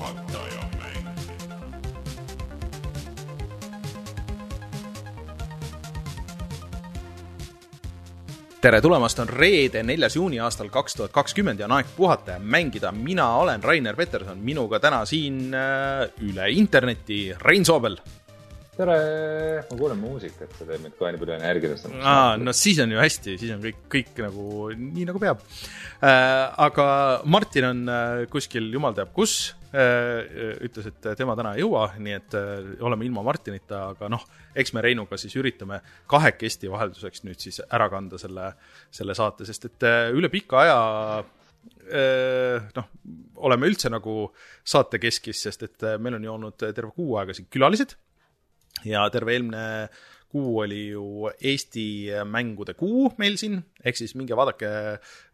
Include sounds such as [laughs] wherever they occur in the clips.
juhataja mäng. tere tulemast, on reede, neljas juuni aastal kaks tuhat kakskümmend ja on aeg puhata ja mängida. mina olen Rainer Peterson, minuga täna siin äh, üle interneti Rein Soobel. tere, ma kuulen muusikat, see teeb mind kohe nii palju energiat. aa, no siis on ju hästi, siis on kõik, kõik nagu nii nagu peab äh,. aga Martin on äh, kuskil jumal teab kus ütles, et tema täna ei jõua, nii et äh, oleme ilma Martinita, aga noh, eks me Reinuga siis üritame kahekesti vahelduseks nüüd siis ära kanda selle, selle saate, sest et äh, üle pika aja äh, noh, oleme üldse nagu saate keskis, sest et äh, meil on ju olnud terve kuu aega siin külalised ja terve eelmine kuu oli ju Eesti mängude kuu meil siin, ehk siis minge vaadake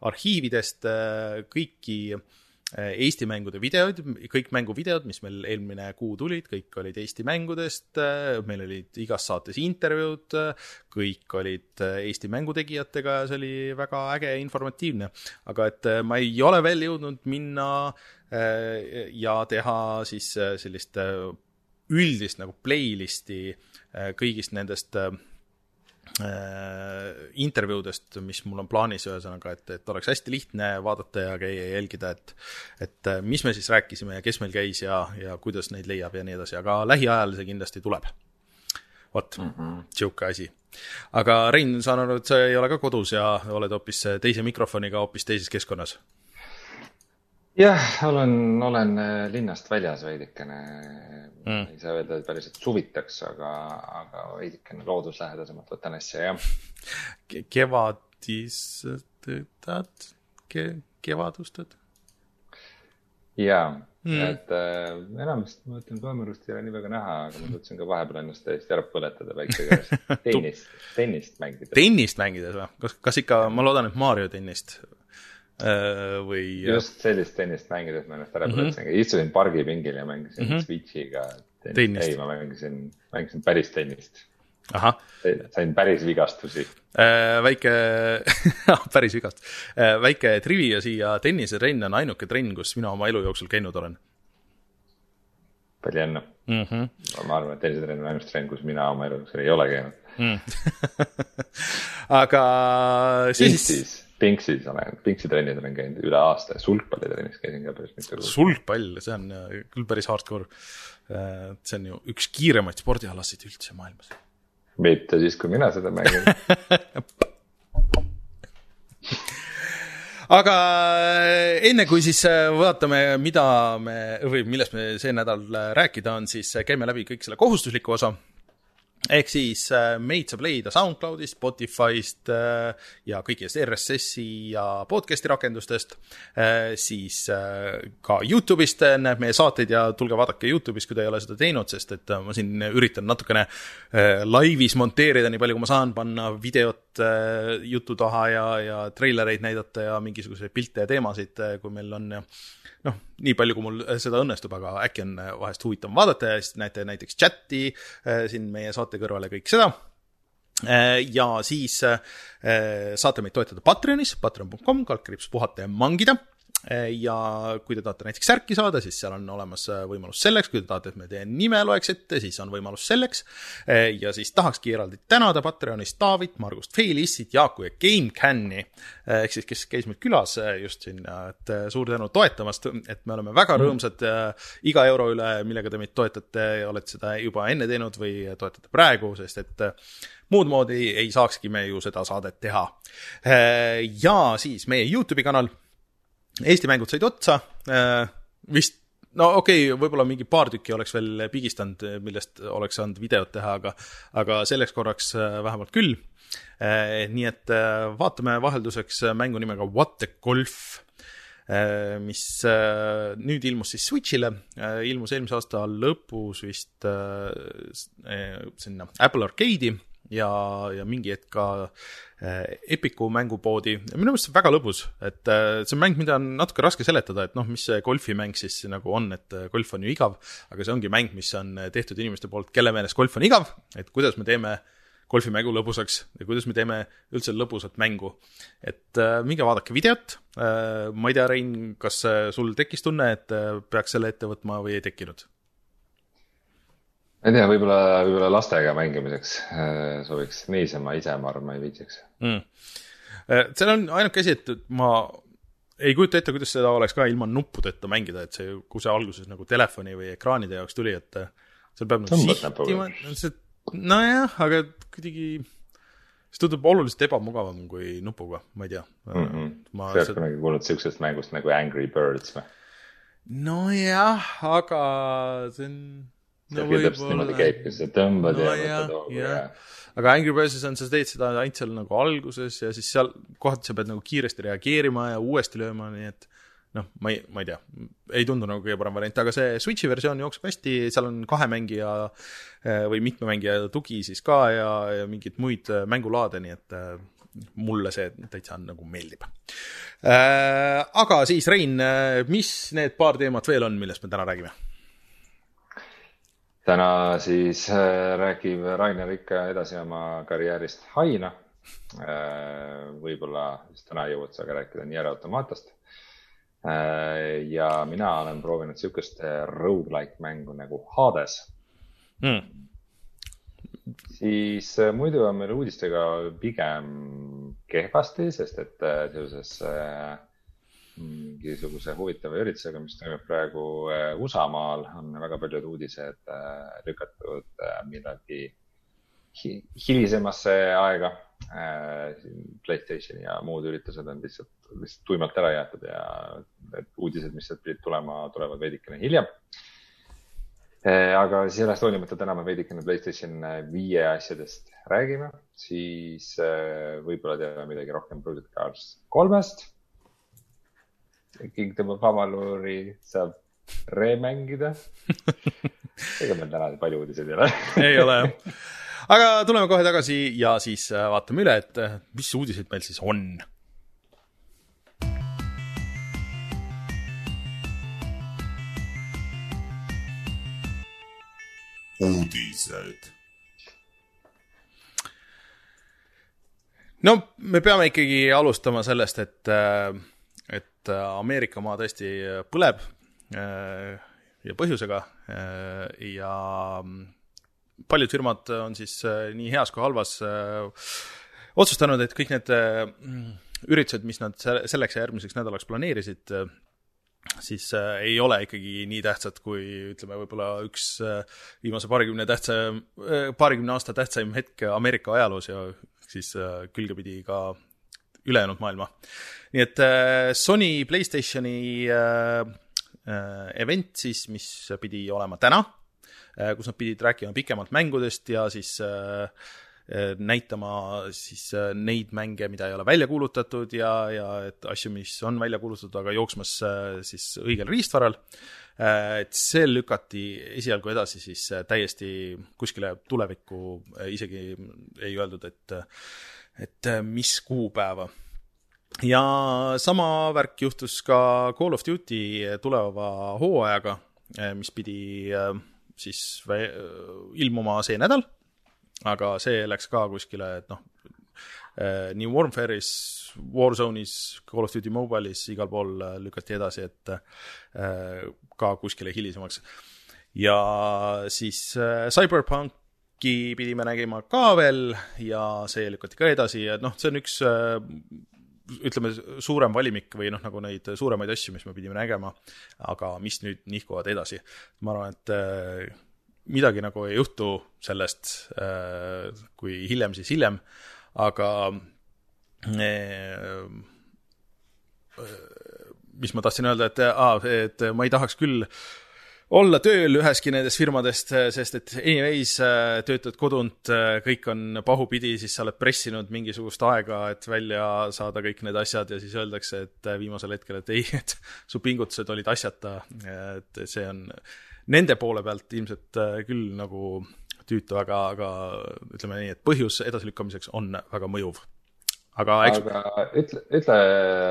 arhiividest äh, kõiki äh, Eesti mängude videoid, kõik mänguvideod, mis meil eelmine kuu tulid, kõik olid Eesti mängudest, meil olid igas saates intervjuud, kõik olid äh, Eesti mängutegijatega ja see oli väga äge ja informatiivne. aga et äh, ma ei ole veel jõudnud minna äh, ja teha siis äh, sellist äh, üldist nagu playlist'i äh, kõigist nendest äh, äh, intervjuudest, mis mul on plaanis, ühesõnaga, et, et oleks hästi lihtne vaadata ja käia ja jälgida, et et äh, mis me siis rääkisime ja kes meil käis ja, ja kuidas neid leiab ja nii edasi, aga lähiajal see kindlasti tuleb. vot mm -hmm., sihuke asi. aga Rein, saan aru, et sa ei ole ka kodus ja oled hoopis teise mikrofoniga hoopis teises keskkonnas. jah, olen, olen äh, linnast väljas veidikene mm.. ei saa öelda, et päriselt suvitaks, aga, aga veidikene looduslähedasemalt võtan asja, jah. kevadistad ke,, kevadustad? ja mm., et äh, enamasti ma ütlen, Toimerust ei ole nii väga näha, aga ma tahtsin ka vahepeal ennast täiesti ära põletada päikse käes. tennist, tennist mängida. tennist mängides või? kas, kas ikka, ma loodan, et Mario tennist või? just sellist tennist mängides ma ennast ära põletasin mm, -hmm. istusin pargipingil ja mängisin mm -hmm. Switch'iga Tennist. ei, ma mängisin, mängisin päris tennist. sain päris vigastusi. väike, [laughs] päris vigast. väike trivia siia, tennisetrenn on ainuke trenn, kus mina oma elu jooksul käinud olen palju õnne mm. -hmm. ma arvan, et tennisetrenn on ainus trenn, kus mina oma elu jooksul ei ole käinud. Mm. [laughs] aga see siis, Pinksis, olen, Pinksi trennis olen käinud üle aasta ja sulgpallitrennis käisin ka päris mitu korda. sulgpall, see on äh, küll päris hardcore. see on ju üks kiiremaid spordialasid üldse maailmas. mitte siis, kui mina seda mängin. [laughs] aga enne kui siis äh, vaatame, mida me või millest me see nädal äh, rääkida on, siis käime läbi kõik selle kohustusliku osa. Ehk siis äh, meid saab leida SoundCloudist, Spotify'st äh, ja kõigist RSS-i ja podcast'i rakendustest, siis äh, ka Youtube'ist näeb meie saateid ja tulge vaadake Youtube'is, kui te ei ole seda teinud, sest et ma siin üritan natukene laivis monteerida, nii palju kui ma saan, panna videot jutu taha ja, ja treilereid näidata ja mingisuguseid pilte ja teemasid, kui meil on ja noh, nii palju, kui mul seda õnnestub, aga äkki on vahest huvitav vaadata ja siis näete näiteks chati äh, siin meie saate kõrval ja kõik seda. ja siis äh, saate meid toetada Patreonis, patreon.com, kaldkriips puhata ja mangida. Ja kui te tahate näiteks särki saada, siis seal on olemas võimalus selleks, kui te tahate, et me teie nime loeks ette, siis on võimalus selleks. ja siis tahakski eraldi tänada Patreonis Taavit, Margust Feilissit, Jaaku ja GameCami ehk siis, kes käis meil külas just siin, et suur tänu toetamast, et me oleme väga rõõmsad iga euro üle, millega te meid toetate, olete seda juba enne teinud või toetate praegu, sest et muud moodi ei saakski me ju seda saadet teha. ja siis meie Youtube'i kanal Eesti mängud said otsa, vist no okei okay,, võib-olla mingi paar tükki oleks veel pigistanud, millest oleks saanud videot teha, aga, aga selleks korraks vähemalt küll. nii et vaatame vahelduseks mängu nimega What the Golf, mis nüüd ilmus siis Switch'ile, ilmus eelmise aasta lõpus vist sinna Apple Arcade'i ja, ja mingi hetk ka Epiku mängupoodi. minu meelest see on väga lõbus, et see on mäng, mida on natuke raske seletada, et noh, mis see golfimäng siis nagu on, et golf on ju igav, aga see ongi mäng, mis on tehtud inimeste poolt, kelle meelest golf on igav, et kuidas me teeme golfimängu lõbusaks ja kuidas me teeme üldse lõbusat mängu. et äh, minge vaadake videot äh,, ma ei tea, Rein, kas äh, sul tekkis tunne, et äh, peaks selle ette võtma või ei tekkinud? Ma ei tea, võib-olla, võib-olla lastega mängimiseks äh, sobiks, niisama ise ma arvan, ma ei viitsiks mm.. Äh, seal on ainuke asi, et ma ei kujuta ette, kuidas seda oleks ka ilma nuppudeta mängida, et see, kui see alguses nagu telefoni või ekraanide jaoks tuli, et äh, seal peab nagu sihtima, nojah, aga kuidagi see tundub oluliselt ebamugavam kui nupuga, ma ei tea mm. -hmm. sa oled seda... kunagi kuulnud siuksest mängust nagu Angry Birds või? nojah, aga see on no,. see täpselt niimoodi käibki, sa tõmbad no, ja võtad hoogu ja, aga Angry Birdsis on, sa teed seda ainult seal nagu alguses ja siis seal kohati sa pead nagu kiiresti reageerima ja uuesti lööma, nii et noh, ma ei, ma ei tea, ei tundu nagu kõige parem variant, aga see Switchi versioon jookseb hästi, seal on kahe mängija eh, või mitme mängija tugi siis ka ja, ja mingeid muid eh, mängulaade, nii et eh, mulle see täitsa nagu meeldib. Aga siis, Rein, mis need paar teemat veel on, millest me täna räägime? Täna siis äh, räägib Rainer ikka edasi oma karjäärist Haina. Äh, võib-olla siis täna jõuad sa ka rääkida Nier Automatast. Äh, ja mina olen proovinud sihukest rogu-like mängu nagu Hades mm.. siis muidu on meil uudistega pigem kehvasti, sest et seoses äh, mingisuguse huvitava üritusega, mis toimub praegu äh, USA-maal, on väga paljud uudised äh, lükatud äh, millalgi hilisemasse aega. Playstationi ja muud üritused on lihtsalt, lihtsalt tuimalt ära jäetud ja need uudised, mis sealt pidid tulema, tulevad veidikene hiljem. aga sellest hoolimata täna me veidikene Playstation viie asjadest räägime, siis võib-olla teame midagi rohkem Project Cars kolmest Kingdom of Amaluri saab remängida [laughs] ega meil täna palju uudiseid ei ole ei ole jah. aga tuleme kohe tagasi ja siis äh, vaatame üle, et äh, mis uudised meil siis on. uudised. no me peame ikkagi alustama sellest, et äh, et äh, Ameerika maa tõesti põleb äh, ja põhjusega äh, ja mm, paljud firmad on siis nii heas kui halvas otsustanud, et kõik need üritused, mis nad selleks ja järgmiseks nädalaks planeerisid, siis äh, ei ole ikkagi nii tähtsad kui ütleme, võib-olla üks äh, viimase paarikümne tähtsa äh,, paarikümne aasta tähtsaim hetk Ameerika ajaloos ja siis äh, külgepidi ka ülejäänud maailma. nii et äh, Sony Playstationi äh, äh, event siis, mis pidi olema täna, kus nad pidid rääkima pikemalt mängudest ja siis näitama siis neid mänge, mida ei ole välja kuulutatud ja, ja et asju, mis on välja kuulutatud, aga jooksmas siis õigel riistvaral. et see lükati esialgu edasi siis täiesti kuskile tulevikku, isegi ei öeldud, et et äh, mis kuupäeva. ja sama värk juhtus ka Call of Duty tuleva hooajaga, äh, mis pidi äh, siis ilmuma see nädal, aga see läks ka kuskile, et noh, nii Warfare'is, Warzone'is, Call of Duty Mobile'is, igal pool lükati edasi, et ka kuskile hilisemaks. ja siis Cyberpunk Ki pidime nägema ka veel ja see lükati ka edasi ja noh, see on üks äh, ütleme, suurem valimik või noh, nagu neid suuremaid asju, mis me pidime nägema, aga mis nüüd nihkuvad edasi. ma arvan, et äh, midagi nagu ei juhtu sellest, äh, kui hiljem, siis hiljem, aga mis ma tahtsin öelda, et aa, et ma ei tahaks küll olla tööl üheski nendest firmadest, sest et anyways töötad kodunt, kõik on pahupidi, siis sa oled pressinud mingisugust aega, et välja saada kõik need asjad ja siis öeldakse, et viimasel hetkel, et ei, [laughs] et su pingutused olid asjata, et see on nende poole pealt ilmselt küll nagu tüütu, aga, aga ütleme nii, et põhjus edasilükkamiseks on väga mõjuv aga eks. aga ütle, ütle,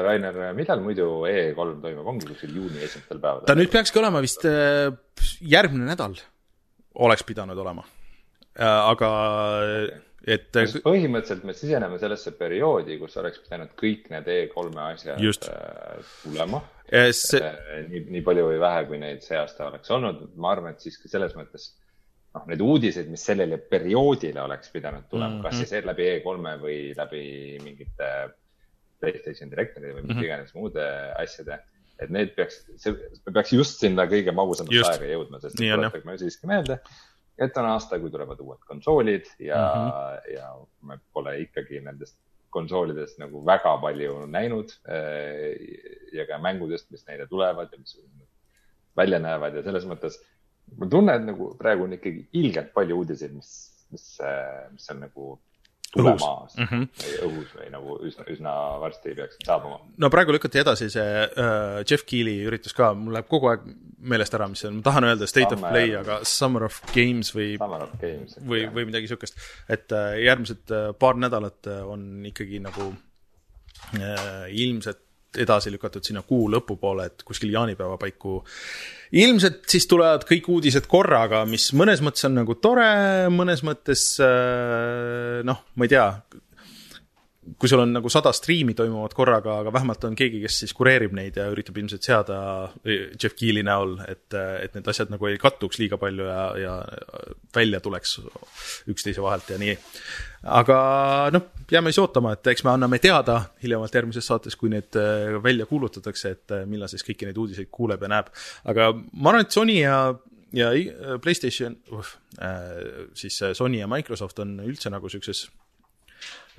Rainer, millal muidu E3 toimub, ongi kuskil juuni esimestel päevadel? ta nüüd peakski olema vist äh, järgmine nädal, oleks pidanud olema. Äh, aga et. põhimõtteliselt me siseneme sellesse perioodi, kus oleks pidanud kõik need E3-e asjad Just. tulema see... nii, nii palju või vähe, kui neid see aasta oleks olnud, ma arvan, et siiski selles mõttes noh, need uudised, mis sellele perioodile oleks pidanud tulema mm, -hmm. kas mhm. siis läbi E3-e või läbi mingite Playstation Directori või mis mm -hmm. iganes muude asjade, et need peaks, see peaks just sinna kõige magusamasse aega jõudma, sest tuletageme siiski meelde, et on aasta, kui tulevad uued konsoolid ja mm, -hmm. ja me pole ikkagi nendest konsoolidest nagu väga palju näinud eh, ja ka mängudest, mis neile tulevad ja mis välja näevad ja selles mõttes ma tunnen, et nagu praegu on ikkagi ilgelt palju uudiseid, mis, mis, mis on nagu tulemaas mm -hmm. või õhus või nagu üsna, üsna varsti peaks saabuma. no praegu lükati edasi see uh, Jeff Keeli üritus ka, mul läheb kogu aeg meelest ära, mis see on, ma tahan öelda State Summer, of Play, aga Summer of Games või, või, või midagi sihukest. et uh, järgmised uh, paar nädalat on ikkagi nagu uh, ilmselt edasi lükatud sinna kuu lõpupoole, et kuskil jaanipäeva paiku. Ilmselt siis tulevad kõik uudised korraga, mis mõnes mõttes on nagu tore, mõnes mõttes noh, ma ei tea, kui sul on nagu sada striimi toimuvad korraga, aga vähemalt on keegi, kes siis kureerib neid ja üritab ilmselt seada eh, Jeff Keeli näol, et, et need asjad nagu ei kattuks liiga palju ja, ja välja tuleks üksteise vahelt ja nii. aga noh, jääme siis ootama, et eks me anname teada hiljemalt järgmises saates, kui need eh, välja kuulutatakse, et eh, millal siis kõiki neid uudiseid kuuleb ja näeb. aga ma arvan, et Sony ja ja Playstation uh,, siis Sony ja Microsoft on üldse nagu siukses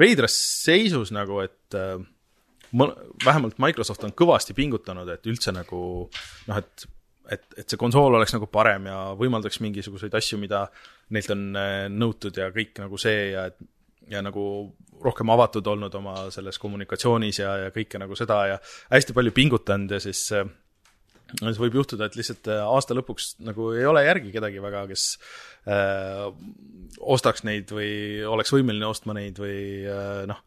veidras seisus nagu, et äh, vähemalt Microsoft on kõvasti pingutanud, et üldse nagu noh, et et, et see konsool oleks nagu parem ja võimaldaks mingisuguseid asju, mida neilt on äh, nõutud ja kõik nagu see ja et ja nagu rohkem avatud olnud oma selles kommunikatsioonis ja, ja kõike nagu seda ja hästi palju pingutanud ja siis äh, siis võib juhtuda, et lihtsalt äh, aasta lõpuks nagu ei ole järgi kedagi väga, kes äh, ostaks neid või oleks võimeline ostma neid või äh, noh,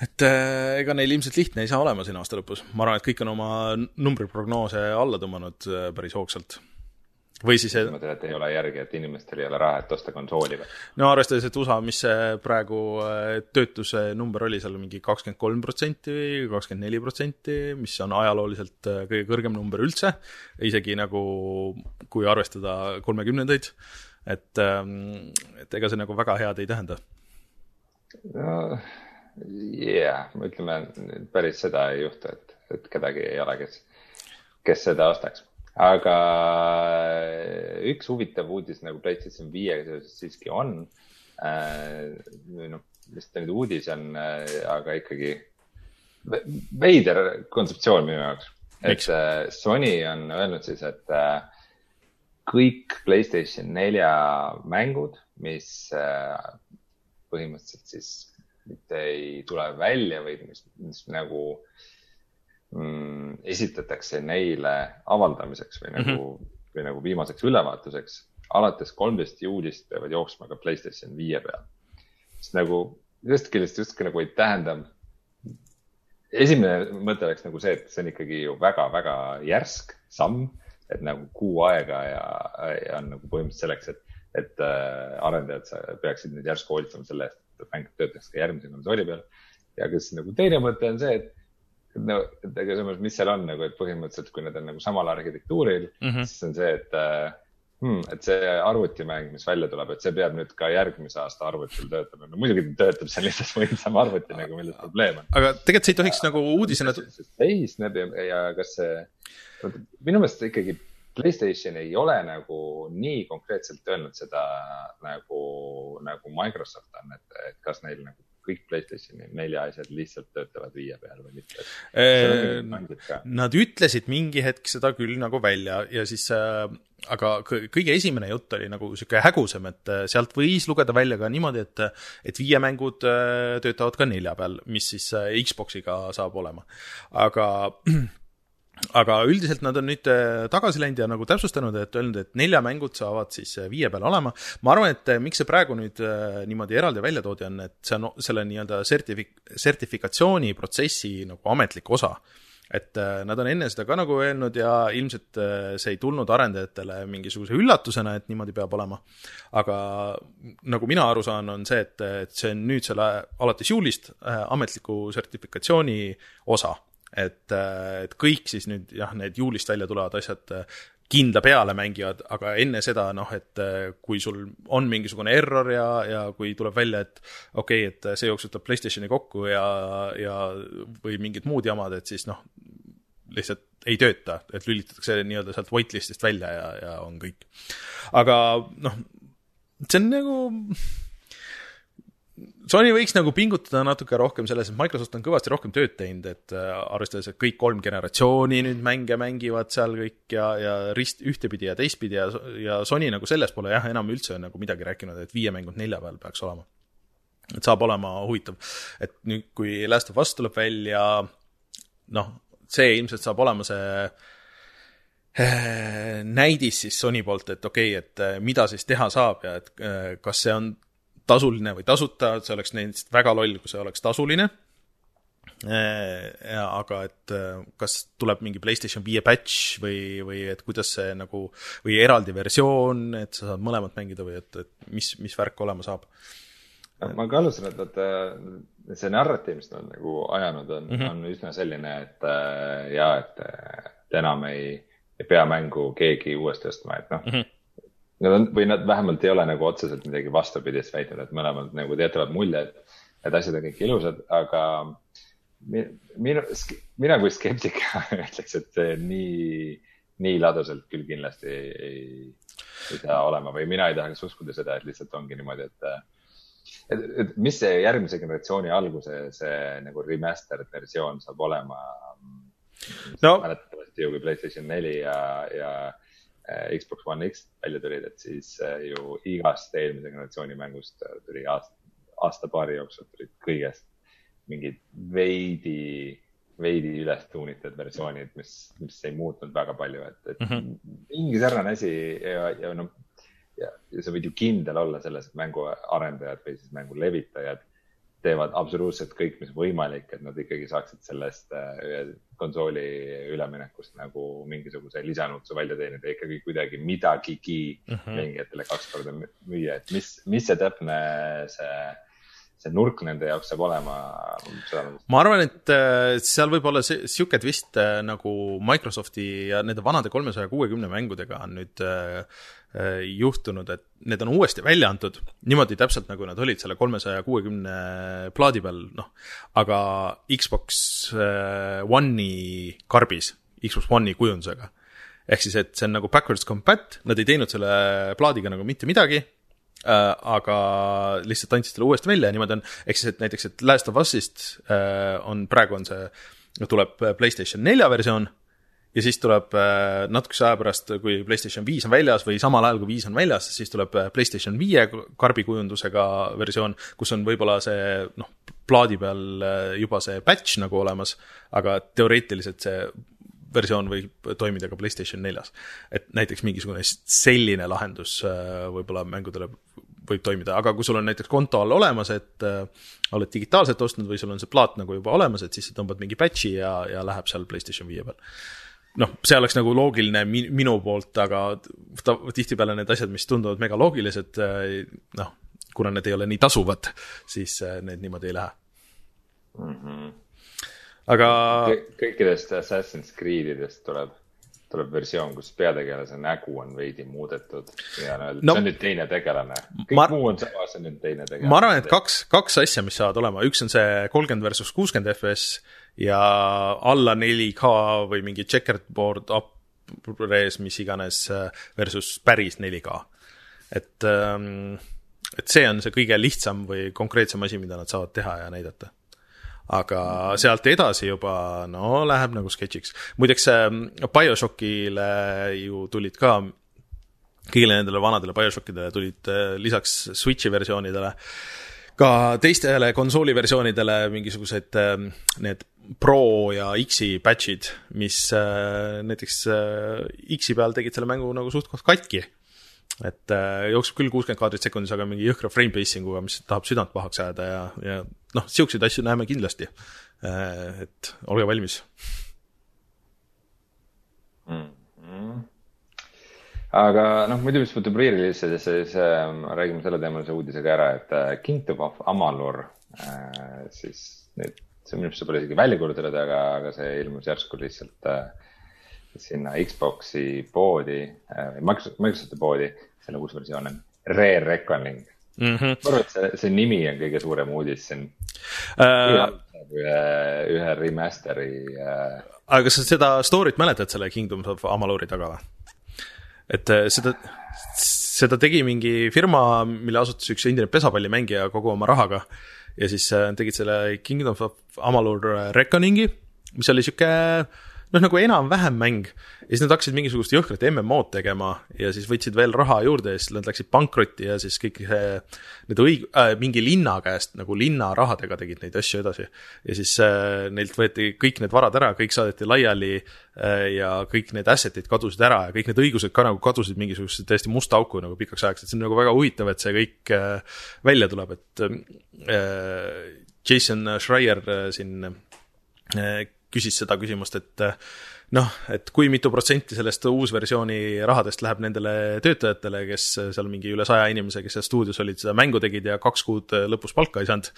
et äh, ega neil ilmselt lihtne ei saa olema siin aasta lõpus. ma arvan, et kõik on oma numbriprognoose alla tõmmanud äh, päris hoogsalt või siis. ma mõtlen, et ei ole järgi, et inimestel ei ole raha, et osta konsooli või? no arvestades, et USA, mis see praegu äh, töötuse number oli seal mingi kakskümmend kolm protsenti või kakskümmend neli protsenti, mis on ajalooliselt äh, kõige kõrgem number üldse, isegi nagu kui arvestada kolmekümnendaid, et, ähm, et ega see nagu väga head ei tähenda. jah yeah,, ütleme päris seda ei juhtu, et, et kedagi ei ole, kes, kes seda ostaks aga äh, üks huvitav uudis nagu PlayStation viiega seoses siiski on äh,. noh, vist nüüd uudis on äh,, aga ikkagi veider kontseptsioon minu jaoks. et äh, Sony on öelnud siis, et äh, kõik PlayStation nelja mängud, mis äh, põhimõtteliselt siis mitte ei tule välja või mis, mis nagu äh, mm, esitatakse neile avaldamiseks või nagu mm, -hmm. või nagu viimaseks ülevaatuseks. alates kolmteist juulist peavad jooksma ka Playstation viie peal. sest nagu ühest küljest justkui nagu ei tähenda. esimene mõte oleks nagu see, et see on ikkagi ju väga-väga järsk samm, et nagu kuu aega ja, ja on nagu põhimõtteliselt selleks, et, et äh, arendajad peaksid nüüd järsku hoolitsema selle eest, et mäng töötaks ka järgmise konsooli peal. ja kas nagu teine mõte on see, et no, selles mõttes, mis seal on nagu, et põhimõtteliselt, kui need on nagu samal arhitektuuril mm, -hmm. siis on see, et äh, hmm, et see arvutimäng, mis välja tuleb, et see peab nüüd ka järgmise aasta arvutil töötama. no muidugi ta töötab, see on lihtsalt võimsam arvuti nagu, milles probleem on. aga tegelikult see ei tohiks nagu uudisena. seisneb ja, ja kas see, minu meelest ikkagi Playstation ei ole nagu nii konkreetselt öelnud seda nagu, nagu Microsoft on, et, et kas neil nagu kõik Playstationi nelja asjad lihtsalt töötavad viie peal või mitte äh,? Nad ütlesid mingi hetk seda küll nagu välja ja siis äh, aga kõige esimene jutt oli nagu sihuke hägusam, et äh, sealt võis lugeda välja ka niimoodi, et, et viie mängud äh, töötavad ka nelja peal, mis siis Xboxiga saab olema. aga [clears throat] aga üldiselt nad on nüüd äh, tagasi läinud ja nagu täpsustanud, et öelnud, et neljamängud saavad siis äh, viie peal olema. ma arvan, et äh, miks see praegu nüüd niimoodi eraldi välja toodi, on, et see on selle nii-öelda sertifik-, sertifikatsiooniprotsessi nagu ametlik osa. et nad on enne seda ka nagu öelnud ja ilmselt see ei tulnud arendajatele mingisuguse üllatusena, et niimoodi peab olema. aga nagu mina aru saan, on see, et, et see on nüüd selle, alates juulist ametliku sertifikatsiooni osa et, et kõik siis nüüd jah, need juulist välja tulevad asjad kindla peale mängivad, aga enne seda noh, et kui sul on mingisugune error ja, ja kui tuleb välja, et okei okay,, et see jooksutab Playstationi kokku ja, ja või mingid muud jamad, et siis noh, lihtsalt ei tööta, et lülitatakse nii-öelda sealt whitelist'ist välja ja, ja on kõik. aga noh, see on nagu Sony võiks nagu pingutada natuke rohkem selles, et Microsoft on kõvasti rohkem tööd teinud, et äh, arvestades, et kõik kolm generatsiooni nüüd mänge mängivad seal kõik ja, ja rist ühtepidi ja teistpidi ja, ja Sony nagu selles pole jah, enam üldse nagu midagi rääkinud, et viie mängud nelja peal peaks olema. et saab olema huvitav, et nüüd, kui Last of Us tuleb välja, noh, see ilmselt saab olema see äh, näidis siis Sony poolt, et okei okay,, et äh, mida siis teha saab ja et kas see on tasuline või tasuta, et see oleks neist väga loll, kui see oleks tasuline. Ja, aga et kas tuleb mingi PlayStation viie patch või, või et kuidas see nagu, või eraldi versioon, et sa saad mõlemat mängida või et, et mis, mis värk olema saab? ma ka alustasin, et, et see narratiiv, mis nad nagu ajanud on mm, -hmm. on üsna selline, et ja, et, et enam ei, ei pea mängu keegi uuesti ostma, et noh mm -hmm Nad on, või nad vähemalt ei ole nagu otseselt midagi vastupidist väitnud, et mõlemad nagu jätavad mulje, et, et asjad on kõik ilusad, aga minu, mina kui skeptik [laughs] ütleks, et see nii, nii laduselt küll kindlasti ei, ei, saa olema või mina ei tahaks uskuda seda, et lihtsalt ongi niimoodi, et, et, et mis see järgmise generatsiooni alguse, see nagu remastered versioon saab olema? No.. mäletatavasti ju, kui Playstation neli ja, ja Xbox One X välja tulid, et siis äh, ju igast eelmise generatsiooni mängust äh, tuli aasta, aasta-paari jooksul tulid kõigest mingid veidi, veidi üles tuunitud versioonid, mis, mis ei muutnud väga palju, et, et mm -hmm. mingi sarnane asi ja, ja noh, ja, sa võid ju kindel olla selles, et mänguarendajad või siis mängu levitajad teevad absoluutselt kõik, mis võimalik, et nad ikkagi saaksid sellest äh, konsooli üleminekust nagu mingisuguse lisanutsu välja teenida, ikkagi kuidagi midagigi mm -hmm. mängijatele kaks korda müüa, et mis, mis see täpne see, see nurk nende jaoks saab olema? ma arvan, et äh, seal võib olla sihuke twist äh, nagu Microsofti ja nende vanade kolmesaja kuuekümne mängudega on nüüd äh, juhtunud, et need on uuesti välja antud niimoodi täpselt, nagu nad olid selle kolmesaja kuuekümne plaadi peal, noh, aga Xbox One'i karbis, Xbox One'i kujundusega. ehk siis, et see on nagu backwards compat, nad ei teinud selle plaadiga nagu mitte midagi äh,, aga lihtsalt andsid selle uuesti välja ja niimoodi on, ehk siis, et näiteks, et Last of Us'ist äh, on, praegu on see, tuleb PlayStation nelja versioon ja siis tuleb äh, natukese aja pärast, kui PlayStation viis on väljas või samal ajal, kui viis on väljas, siis tuleb PlayStation viie karbikujundusega versioon, kus on võib-olla see noh, plaadi peal juba see patch nagu olemas, aga teoreetiliselt see versioon võib toimida ka PlayStation neljas. et näiteks mingisugune selline lahendus võib-olla mängudele võib toimida, aga kui sul on näiteks konto all olemas, et äh, oled digitaalselt ostnud või sul on see plaat nagu juba olemas, et siis sa tõmbad mingi patch'i ja, ja läheb seal PlayStation viie peal noh, see oleks nagu loogiline minu poolt, aga tihtipeale need asjad, mis tunduvad megaloogilised, eh, noh, kuna need ei ole nii tasuvad, siis eh, need niimoodi ei lähe mm. -hmm. Aga kõikidest Assassin's Creedidest tuleb, tuleb versioon, kus peategelase nägu on veidi muudetud ja no, no see on nüüd teine tegelane. kõik ma, muu on sama, see on nüüd teine tegelane. ma arvan, et kaks, kaks asja, mis saavad olema, üks on see kolmkümmend versus kuuskümmend FPS ja alla 4K või mingi checkerboard up-res, mis iganes, äh, versus päris 4K. et, ähm, et see on see kõige lihtsam või konkreetsem asi, mida nad saavad teha ja näidata aga sealt edasi juba, no läheb nagu sketšiks. muideks ähm, BioShockile ju tulid ka, kõigile nendele vanadele BioShockidele tulid äh, lisaks Switchi versioonidele ka teistele konsooli versioonidele mingisugused ähm, need Pro ja X-i patch'id, mis äh, näiteks äh, X-i peal tegid selle mängu nagu suht-koht katki. et äh, jookseb küll kuuskümmend kaadrit sekundis, aga mingi jõhkra frame pacing uga, mis tahab südant pahaks ajada ja, ja noh, siukseid asju näeme kindlasti. et olge valmis mm. -hmm. aga noh, muidu, mis puutub re-release'idesse, siis äh, räägime selle teemalise uudisega ära, et äh, Kingdom of Amalur äh, siis nüüd, see minu arust pole isegi välja kuulutatud, aga, aga see ilmus järsku lihtsalt äh, sinna Xbox'i poodi äh,, Microsofti poodi, selle uus versioon on Rare Reckoning mm. -hmm. ma arvan, et see, see nimi on kõige suurem uudis siin uh,. ühe, ühe remaster'i uh.... aga kas sa seda story't mäletad selle Kingdom of Amaluri taga või? et äh, seda, seda tegi mingi firma, mille asutas üks endine pesapallimängija kogu oma rahaga. ja siis tegid selle Kingdom of Amalur Reckoning'i, mis oli sihuke noh, nagu enam-vähem mäng. ja siis nad hakkasid mingisugust jõhkrat MMO-d tegema ja siis võtsid veel raha juurde ja siis nad läksid pankrotti ja siis kõik see, need õig- äh,, mingi linna käest nagu linna rahadega tegid neid asju edasi. ja siis äh, neilt võeti kõik need varad ära, kõik saadeti laiali äh, ja kõik need asset'id kadusid ära ja kõik need õigused ka nagu kadusid mingisugusesse täiesti musta auku nagu pikaks ajaks, et see on nagu väga huvitav, et see kõik äh, välja tuleb, et äh, Jason Schreier äh, siin äh, küsis seda küsimust, et noh, et kui mitu protsenti sellest uusversiooni rahadest läheb nendele töötajatele, kes seal mingi üle saja inimese, kes seal stuudios olid, seda mängu tegid ja kaks kuud lõpus palka ei saanud.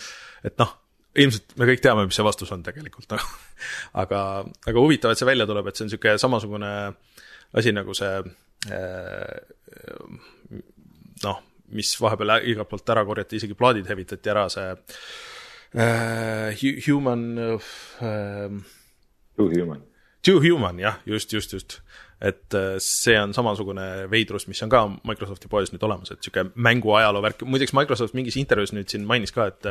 et noh, ilmselt me kõik teame, mis see vastus on tegelikult, noh. [laughs] aga, aga huvitav, et see välja tuleb, et see on niisugune samasugune asi nagu see noh, mis vahepeal igalt poolt ära korjati, isegi plaadid hävitati ära, see human uh, Too Human. Too Human, jah, just, just, just. et äh, see on samasugune veidrus, mis on ka Microsofti poes nüüd olemas, et sihuke mängu ajaloo värk, muideks Microsoft mingis intervjuus nüüd siin mainis ka, et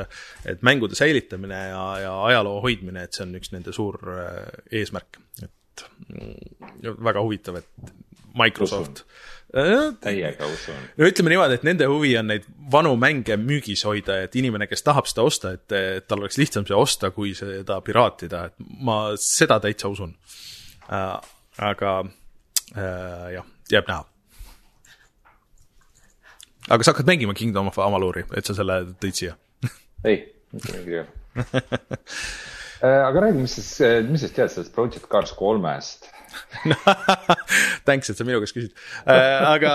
et mängude säilitamine ja, ja ajaloo hoidmine, et see on üks nende suur äh, eesmärk, et mm, väga huvitav, et Microsoft Usun täiega usun. no ütleme niimoodi, et nende huvi on neid vanu mänge müügis hoida, et inimene, kes tahab seda osta, et, et tal oleks lihtsam see osta, kui seda piraatida, et ma seda täitsa usun äh,. aga äh, jah, jääb näha. aga sa hakkad mängima Kingdom of Amaluri, et sa selle tõid siia ei, mitte mingi äh, [laughs] aga räägi, mis siis, mis sa tead sellest Project Cars kolmest? [laughs] Thanks, et sa minu käest küsid. Äh,, aga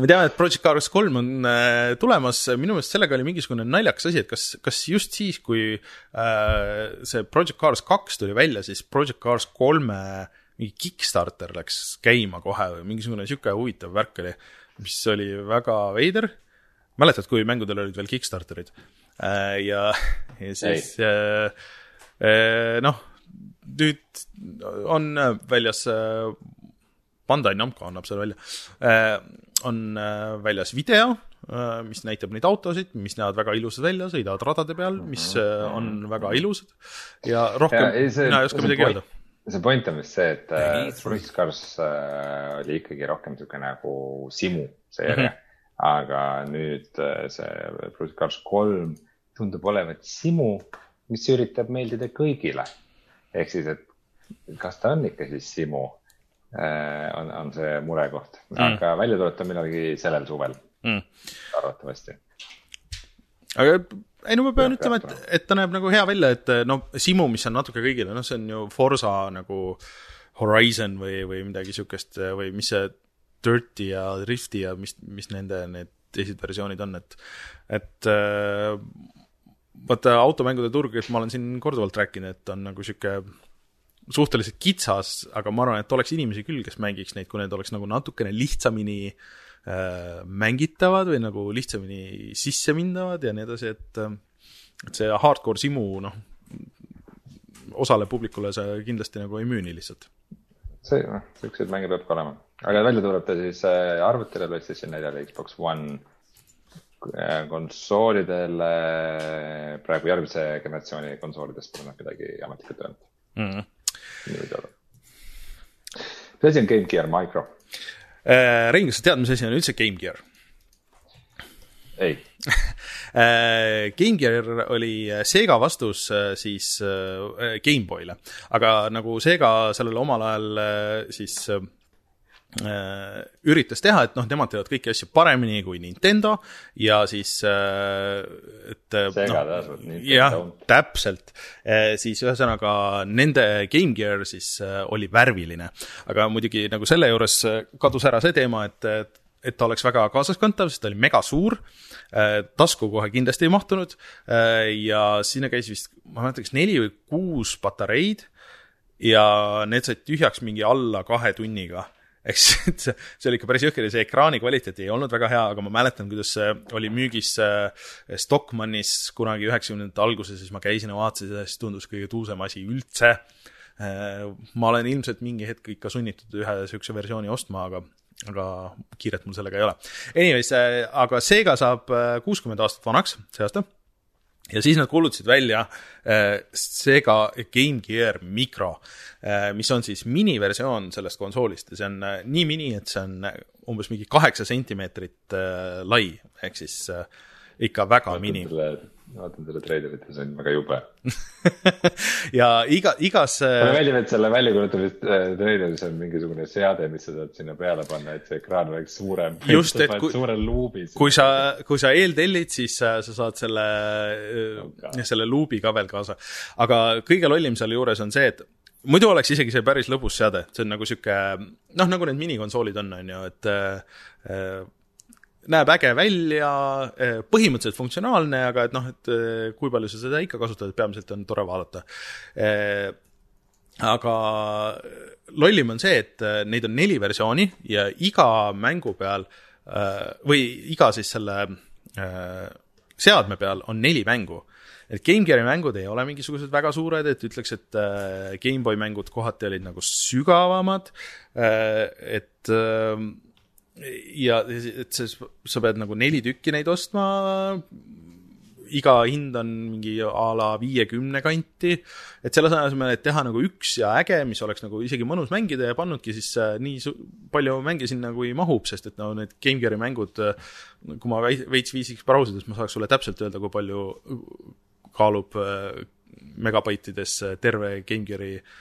me teame, et Project Cars kolm on äh, tulemas, minu meelest sellega oli mingisugune naljakas asi, et kas, kas just siis, kui äh, see Project Cars kaks tuli välja, siis Project Cars kolme mingi Kickstarter läks käima kohe või mingisugune sihuke huvitav värk oli, mis oli väga veider. mäletad, kui mängudel olid veel Kickstarterid? äh, ja, ja siis äh, äh, noh nüüd on väljas, Bandai Namco annab selle välja, äh, on äh, väljas video, äh, mis näitab neid autosid, mis näevad väga ilusad välja, sõidavad radade peal, mis on väga ilusad. Ja rohkem ja, ei, see, mina ei oska midagi öelda. see point on vist see, et Project Cars äh, oli ikkagi rohkem niisugune nagu simu seeria. Mm, -hmm. Aga nüüd see Project Cars kolm tundub olevat simu, mis üritab meeldida kõigile ehk siis, et kas ta on ikka siis Simu, äh, on, on see murekoht mm., aga välja tuleb ta millalgi sellel suvel mm., arvatavasti. aga ei no ma pean ja, ütlema, et, et ta näeb nagu hea välja, et noh, Simu, mis on natuke kõigile, noh, see on ju Forsa nagu Horizon või, või midagi siukest või mis see Dirty ja Drifti ja mis, mis nende need teised versioonid on, et, et äh, vaata automängude turg, et ma olen siin korduvalt rääkinud, et on nagu sihuke suhteliselt kitsas, aga ma arvan, et oleks inimesi küll, kes mängiks neid, kui need oleks nagu natukene lihtsamini äh, mängitavad või nagu lihtsamini sissemindavad ja nii edasi, et äh, et see hardcore simu, noh, osale publikule see kindlasti nagu ei müü nii lihtsalt. See, noh, siukseid mänge peab ka olema. aga välja tuleb ta siis äh, arvutile, PlayStation neljale, Xbox One Äh, konsoolidele, praegu järgmise generatsiooni konsoolidest pole nad midagi ametlikult öelnud mm. -hmm. minu teada. mis asi on Game Gear Micro äh,? Rein, kas sa tead, mis asi on üldse Game Gear? Ei. [laughs] Äh, Game Gear oli Sega vastus äh, siis Gameboyle, aga nagu Sega sellele omal ajal siis äh, üritas teha, et noh, nemad teevad kõiki asju paremini kui Nintendo ja siis äh, et noh, jah, täpselt, siis ühesõnaga nende Game Gear siis oli värviline. aga muidugi nagu selle juures kadus ära see teema, et et ta oleks väga kaasaskantav, sest ta oli mega suur. tasku kohe kindlasti ei mahtunud ja sinna käis vist, ma ei mäleta, kas neli või kuus patareid ja need said tühjaks mingi alla kahe tunniga [laughs] ehk siis see, see oli ikka päris jõhker ja see ekraani kvaliteet ei olnud väga hea, aga ma mäletan, kuidas see oli müügis äh, Stockmannis kunagi üheksakümnendate alguses, siis ma käisin ja vaatasin seda, siis tundus kõige tuusem asi üldse. Äh, ma olen ilmselt mingi hetk ikka sunnitud ühe niisuguse versiooni ostma, aga, aga kiiret mul sellega ei ole. Anyways, äh, aga Sega saab kuuskümmend aastat vanaks see aasta. Ja siis nad kuulutasid välja äh, Sega Game Gear Micro äh,, mis on siis miniversioon sellest konsoolist. Ja see on äh, nii mini, et see on äh, umbes mingi kaheksa sentimeetrit äh, lai, ehk siis äh, ikka väga mini vaatan selle treilerit ja see on väga jube [laughs] ja iga, igas. mulle meeldib, et selle väljakuulutamise äh, treileris on mingisugune seade, mis sa saad sinna peale panna, et see ekraan oleks suurem. just, et kui, kui sa, kui sa eeltellid, siis sa, sa saad selle okay., äh, selle luubi ka veel kaasa. aga kõige lollim selle juures on see, et muidu oleks isegi see päris lõbus seade, see on nagu sihuke, noh, nagu need minikonsoolid on, on ju, et äh, näeb äge välja, eh, põhimõtteliselt funktsionaalne, aga et noh, et eh, kui palju sa seda ikka kasutad, peamiselt on tore vaadata. Eh, aga lollim on see, et neid on neli versiooni ja iga mängu peal või iga siis selle seadme peal on neli mängu et GameGeari mängud ei ole mingisugused väga suured, et ütleks, et GameBoy mängud kohati olid nagu sügavamad, et ja et see, sa pead nagu neli tükki neid ostma, iga hind on mingi a la viiekümne kanti, et selle asemel, et teha nagu üks ja äge, mis oleks nagu isegi mõnus mängida ja pannudki siis äh, nii palju mänge sinna, kui mahub, sest et no need Game Gear'i mängud, äh, kui ma veits viisiks brausida, siis ma saaks sulle täpselt öelda, kui palju kaalub äh, megabaitides terve Game Gear'i äh,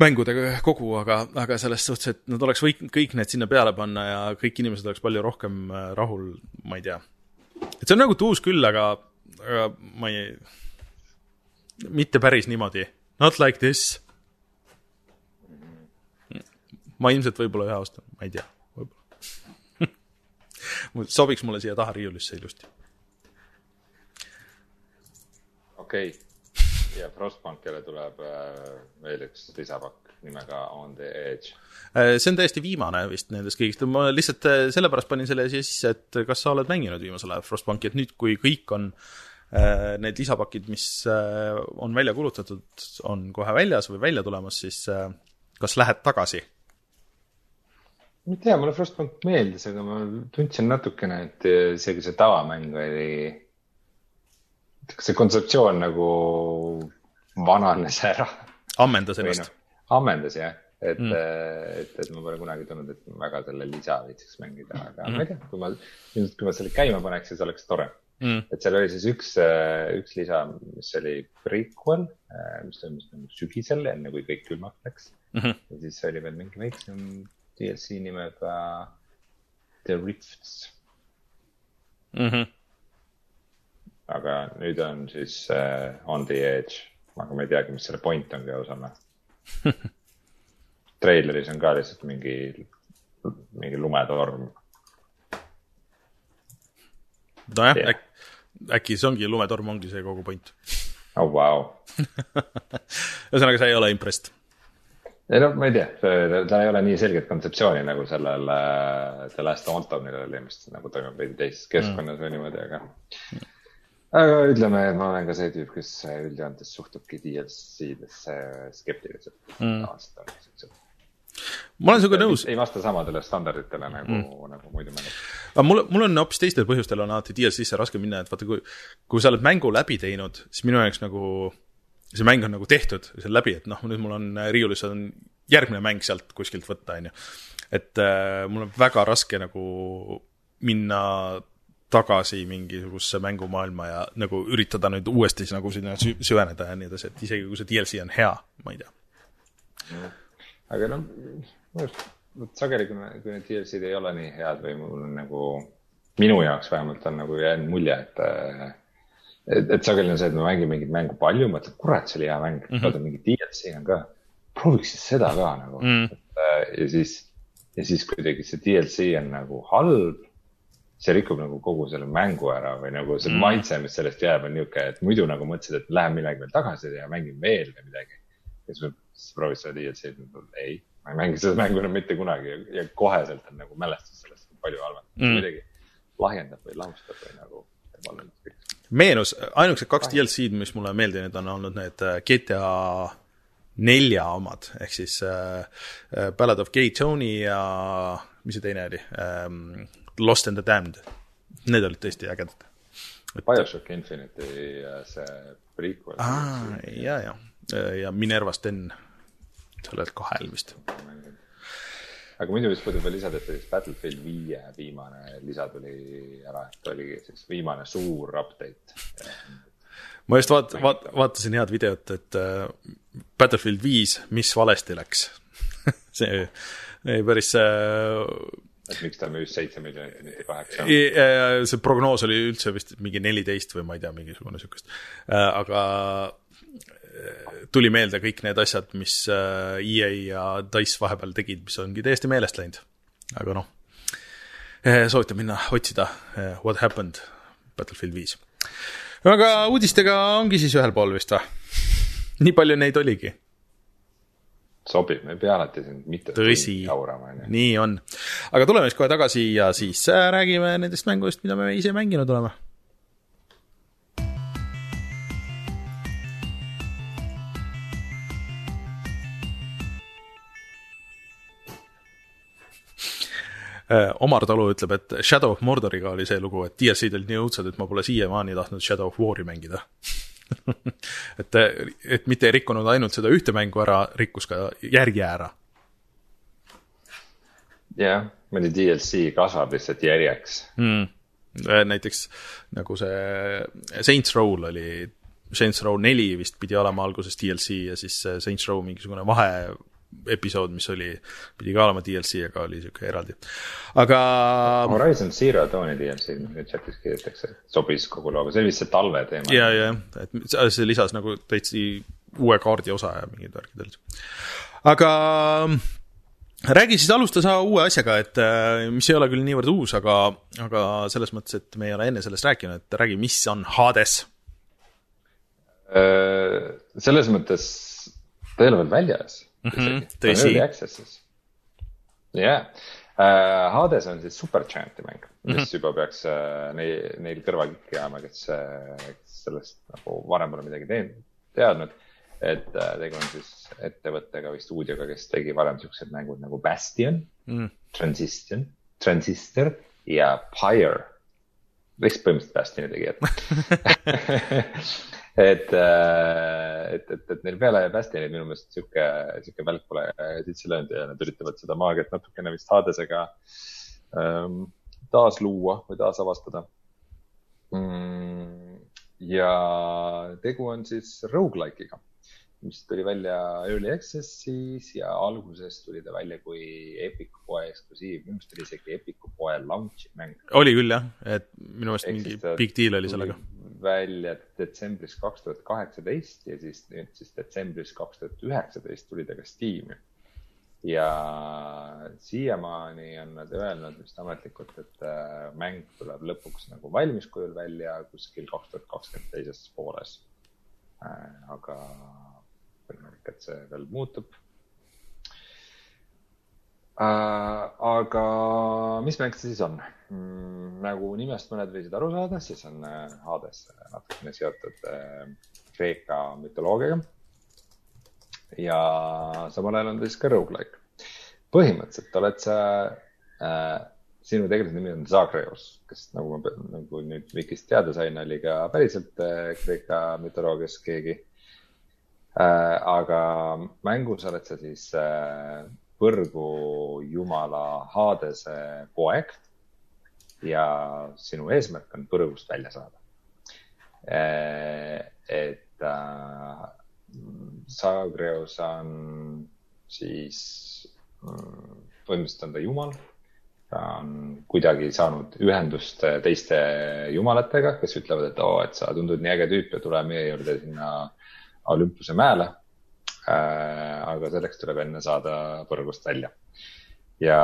mängude kogu, aga, aga selles suhtes, et nad oleks võinud kõik need sinna peale panna ja kõik inimesed oleks palju rohkem äh, rahul, ma ei tea. et see on nagu tuus küll, aga, aga ma ei, mitte päris niimoodi. Not like this. ma ilmselt võib-olla ühe ostan, ma ei tea, võib-olla [laughs] sobiks mulle siia taha riiulisse ilusti. okei okay ja Frostbankile tuleb äh, veel üks lisapakk nimega On the Edge. Äh, see on täiesti viimane vist nendest kõigist, ma lihtsalt äh, sellepärast panin selle siia sisse, et kas sa oled mänginud viimasel ajal Frostbanki, et nüüd, kui kõik on need lisapakid, mis on välja kuulutatud, on kohe väljas või välja tulemas, siis kas lähed tagasi? ma ei tea, mulle Frostbank meeldis, aga ma tundsin natukene, et isegi see tavamäng oli see kontseptsioon nagu vananes ära. ammendas ennast no,? ammendas jah, et mm., et, et ma pole kunagi tundnud, et väga selle lisa viitsiks mängida, aga mm. ma ei tea, kui ma, ilmselt kui ma selle käima paneks, siis oleks tore mm.. et seal oli siis üks, üks lisa, mis oli prequel, mis toimus nagu sügisel, enne kui kõik külmaks läks mm. -hmm. ja siis oli veel mingi väiksem DLC nimega The Rifts mm. -hmm aga nüüd on siis uh, on the edge, aga ma ei teagi, mis selle point on ka osana [laughs] treileris on ka lihtsalt mingi, mingi lumetorm. nojah yeah., äkki, äkki see ongi, lumetorm ongi see kogu point. oh wow [laughs] ühesõnaga, sa ei ole impressed? ei no ma ei tea, tal ei ole nii selget kontseptsiooni nagu sellel uh, The Last Antonil oli, mis nagu toimub veidi teises keskkonnas mm. või niimoodi, aga mm aga ütleme, et ma olen ka see tüüp, kes üldjoontes suhtubki DLC-desse skeptiliselt mm.. ma olen sinuga nõus. ei vasta samadele standarditele nagu mm., nagu muidu mängud. aga mul, mul on hoopis teistel põhjustel on alati DLC-sse raske minna, et vaata, kui, kui sa oled mängu läbi teinud, siis minu jaoks nagu see mäng on nagu tehtud, see on läbi, et noh, nüüd mul on riiulis on järgmine mäng sealt kuskilt võtta, on ju. et äh, mul on väga raske nagu minna tagasi mingisugusesse mängumaailma ja nagu üritada nüüd uuesti nagu sinna süveneda ja nii edasi, et isegi kui see DLC on hea, ma ei tea. aga noh, vot sageli, kui, kui need DLC-d ei ole nii head või mul on nagu, minu jaoks vähemalt on nagu jäänud mulje, et et, et sageli on see, et ma mängin mingit mängu palju, mõtled, kurat, see oli hea mäng mm, -hmm. vaata mingi DLC on ka. prooviks siis seda ka nagu mm. -hmm. ja siis, ja siis kuidagi see DLC on nagu halb. See rikub nagu kogu selle mängu ära või nagu see mm. maitse, mis sellest jääb, on niisugune, et muidu nagu mõtlesid, et lähen millegi veel tagasi ja mängin veel või midagi. ja siis, proovid seda DLC-d, ei, ma ei mängi seda mängu enam mitte kunagi. Ja, ja koheselt on nagu mälestus sellest palju halvem. Mm.. kuidagi lahjendab või lahustab või nagu meenus, ainukesed kaks DLC-d, mis mulle meeldinud on olnud need äh, GTA nelja omad, ehk siis äh, äh, Ballad of Gay Tony ja mis see teine oli? Ähm,, Lost and the Damned. Need olid tõesti ägedad. BioShock Infinite'i äh, see prequel. aa, ja, ja, ja Minerva Sten, sellel kahel vist aga muidu, mis puudutab lisada, et siis Battlefield viie viimane lisa tuli ära, et oli siis viimane suur update. ma just vaat-, vaat-, vaatasin head videot, et äh, Battlefield viis, mis valesti läks [laughs] see oli päris äh, et miks ta müüs seitse miljonit, kaheksa? see prognoos oli üldse vist mingi neliteist või ma ei tea, mingisugune niisugust. Äh, aga tuli meelde kõik need asjad, mis äh, EA ja Dice vahepeal tegid, mis ongi täiesti meelest läinud. aga noh, äh, soovitan minna otsida äh, What happened Battlefield viis. aga uudistega ongi siis ühel pool vist või? [laughs] nii palju neid oligi. Sobib, me ei pea alati siin mitte tõsi, nii on. aga tuleme siis kohe tagasi ja siis räägime nendest mängudest, mida me ise mänginud oleme. Äh, Omar Talu ütleb, et Shadow of Mordoriga oli see lugu, et DLC-d olid nii õudsad, et ma pole siiamaani tahtnud Shadow of War'i mängida [laughs] et, et mitte ei rikkunud ainult seda ühte mängu ära, rikkus ka järgi ära. jah, mõni DLC kasvab lihtsalt järjeks mm.. näiteks nagu see Saints Row'l oli, Saints Row neli vist pidi olema alguses DLC ja siis Saints Row mingisugune vahe episood, mis oli, pidi ka olema DLC, aga oli sihuke eraldi. aga. Horizon Zero Dawni DLC, nüüd chatis kirjutatakse, sobis kogu looga, see oli vist see talve teema. ja, ja, et see lisas nagu täitsa uue kaardi osa ja mingid värgid olid. aga räägi siis, alusta sa uue asjaga, et mis ei ole küll niivõrd uus, aga, aga selles mõttes, et me ei ole enne sellest rääkinud, et räägi, mis on Hades? Äh, selles mõttes ta ei ole veel väljas mm. -hmm, tõsi. jah, äh, Hades on siis Superchanti mäng, mis mm -hmm. juba peaks uh, neil, neil kõrvakikki jääma, kes, kes sellest nagu varem pole midagi teinud, teadnud. et uh, tegu on siis ettevõttega või stuudioga, kes tegi varem siuksed mängud nagu Bastion mm, -hmm. Transition, Transistor ja Pyre. vist põhimõtteliselt Bastioni tegijad [laughs] et, äh, et, et, et neil peale Bastionit minu meelest sihuke, sihuke välk pole sisse löönud ja nad üritavad seda maagiat natukene vist Hadesega ähm, taasluua või taasavastada mm,. ja tegu on siis rogu-like'iga, mis tuli välja Early Access'is ja alguses tuli ta välja kui Epic poe eksklusiiv, minu meelest oli isegi Epic poe launch'i mäng. oli küll jah, et minu meelest mingi big deal oli sellega välja detsembris kaks tuhat kaheksateist ja siis nüüd siis detsembris kaks tuhat üheksateist tuli ta ka Steam'i. ja siiamaani on nad öelnud vist ametlikult, et äh, mäng tuleb lõpuks nagu valmis kujul välja kuskil kaks tuhat kakskümmend teises pooles. Äh, aga võimalik, et see veel muutub äh,. aga mis mäng see siis on mm,? nagu nimest mõned võisid aru saada, siis on äh, Hades natukene seotud äh, Kreeka mütoloogiaga. ja samal ajal on ta siis ka rogu-like. põhimõtteliselt oled sa äh,, sinu tegelase nimi on Zagreus, kes nagu ma, nagu nüüd Vikist teada sain, oli ka päriselt äh, Kreeka mütoloogias keegi äh,. Aga mängus oled sa siis äh, põrgu jumala Hadese poeg ja sinu eesmärk on põrgust välja saada. Eh, et äh, Sagreus on siis põhimõtteliselt on ta jumal. ta on kuidagi saanud ühendust teiste jumalatega, kes ütlevad, et oo et sa tundud nii äge tüüp ja tule meie juurde sinna Olümpuse mäele äh,. aga selleks tuleb enne saada põrgust välja. ja,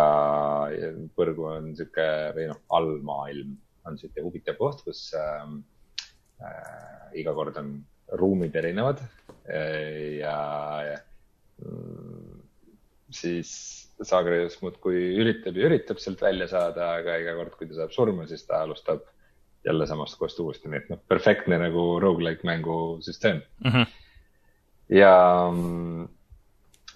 ja põrgu on sihuke või noh, allmaailm on sihuke huvitav koht, kus äh, äh, iga kord on ruumid erinevad äh, ja, ja mm, siis Zagreus muudkui üritab ja üritab sealt välja saada, aga iga kord, kui ta saab surma, siis ta alustab jälle samast kohast uuesti, nii et noh, perfektne nagu rogu-like mängusüsteem mm. -hmm. Ja mm,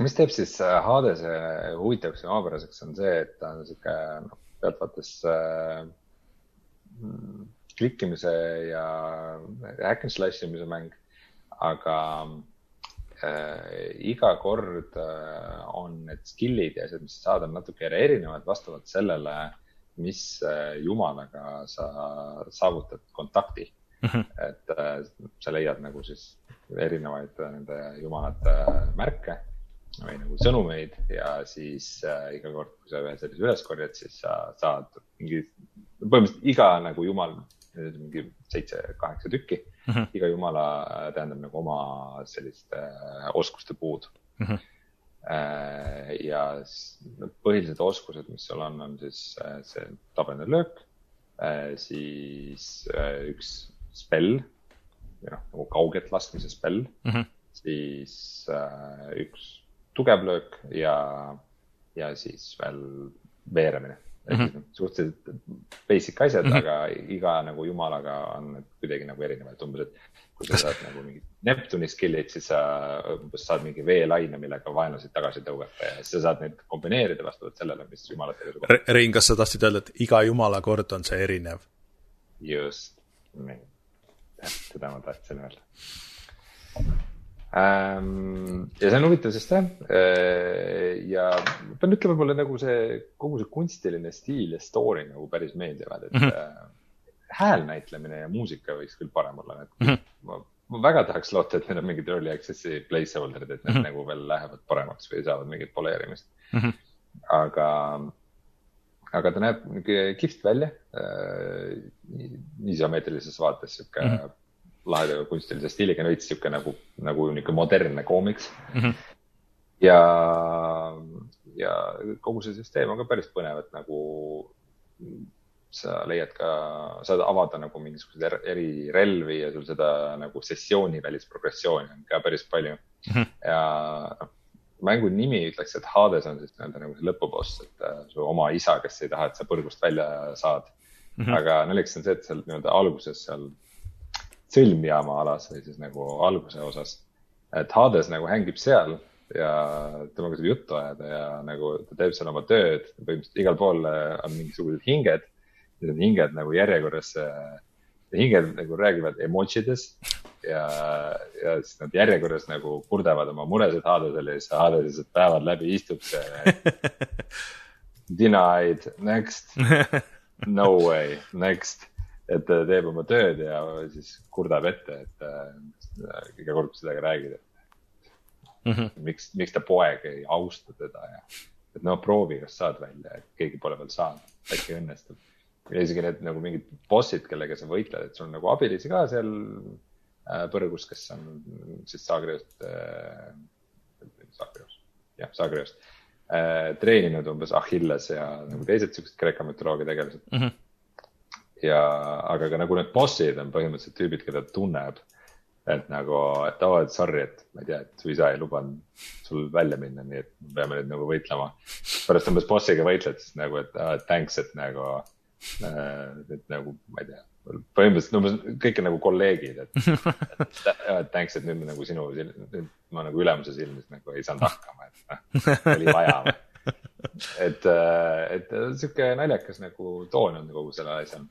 mis teeb siis äh, Hadese huvitavaks ja omapäraseks, on see, et ta on sihuke noh, pealtvaates äh, mm, klikkimise ja hack and slash imise mäng, aga äh, iga kord äh, on need skill'id ja asjad, mis sa saad, on natuke erinevad vastavalt sellele, mis äh, jumalaga sa saavutad kontakti mm. -hmm. et äh, sa leiad nagu siis erinevaid äh, nende jumalate märke või nagu sõnumeid ja siis äh, iga kord, kui sa ühe sellise üles korjad, siis sa saad mingi, põhimõtteliselt iga nagu jumal mingi seitse-kaheksa tükki mm. -hmm. iga jumala äh, tähendab nagu oma sellist äh, oskuste puud mm. -hmm. Äh, ja põhilised oskused, mis seal on, on siis äh, see tabene löök äh,, siis äh, üks spell noh, nagu kauget laskmise spell mm, -hmm. siis äh, üks tugev löök ja, ja siis veel veeremine mm -hmm. suhteliselt basic asjad mm, -hmm. aga iga nagu jumalaga on need kuidagi nagu erinevad, et umbes, et kui sa saad nagu mingi Neptuni skill'id, siis sa umbes saad mingi veelaine, millega vaenlaseid tagasi tõugata ja siis sa saad neid kombineerida vastavalt sellele, mis jumalatega sul on. Rein, kas sa tahtsid öelda, et iga jumala kord on see erinev? just, nii, seda ma tahtsin öelda ähm,. ja see on huvitav, sest jah äh,, ja ma pean ütlema, mulle nagu see kogu see kunstiline stiil ja story nagu päris meeldivad, et mm -hmm. äh, häälnäitlemine ja muusika võiks küll parem olla, et mm -hmm. ma, ma väga tahaks loota, et need on mingid early access'i placeholder'id, et need mm -hmm. nagu veel lähevad paremaks või saavad mingit poleerimist mm. -hmm. aga, aga ta näeb niisugune kihvt välja äh,. isomeetrilises vaates sihuke mm -hmm laheda kunstilise stiiliga, veits sihuke nagu, nagu nihuke modernne koomiks mm. -hmm. ja, ja kogu see süsteem on ka päris põnev, et nagu sa leiad ka, saad avada nagu mingisuguseid er, erirelvi ja sul seda nagu sessiooni välist progressiooni on ka päris palju mm. -hmm. ja noh, mängu nimi ütleks, et Hades on siis nii-öelda nagu see lõpuboss, et uh, su oma isa, kes ei taha, et sa põrgust välja saad mm. -hmm. aga naljakas on see, et seal nii-öelda alguses seal sõlmjaama alas või siis nagu alguse osas. et Hades nagu hängib seal ja temaga saab juttu ajada ja nagu ta teeb seal oma tööd, põhimõtteliselt igal pool äh, on mingisugused hinged. Need hinged nagu järjekorras, äh, hinged nagu räägivad emojides ja, ja siis nad järjekorras nagu kurdavad oma muresid Hadesele ja siis Hades lihtsalt päevad läbi istub see Denied, next, [laughs] no way, next et ta teeb oma tööd ja siis kurdab ette, et äh, iga kord, temaga räägid, et mm -hmm. miks, miks ta poeg ei austa teda ja et no proovi, kas saad välja, et keegi pole veel saanud, äkki õnnestub. Ja isegi need nagu mingid bossid, kellega sa võitled, et sul on nagu abilisi ka seal äh, põrgus, kes on siis Zagrebist äh,, Zagrebist, jah, Zagrebist äh, treeninud umbes Achilles ja nagu teised siuksed Kreeka mütoloogia tegelased mm. -hmm ja, aga ka nagu need bossid on põhimõtteliselt tüübid, keda ta tunneb. et nagu, et oo et sorry, et ma ei tea, et su isa ei lubanud sul välja minna, nii et me peame nüüd nagu võitlema. pärast umbes bossiga võitled, siis nagu, et ah, thanks, et nagu et nagu, ma ei tea põhimõtteliselt umbes kõik on nagu kolleegid, et, [laughs] et, thanks, et nüüd nagu sinu, nüüd ma nagu ülemuse silmis nagu ei saanud hakkama, et noh, oli vaja. et, äh, et sihuke naljakas nagu toon on kogu sellel asjal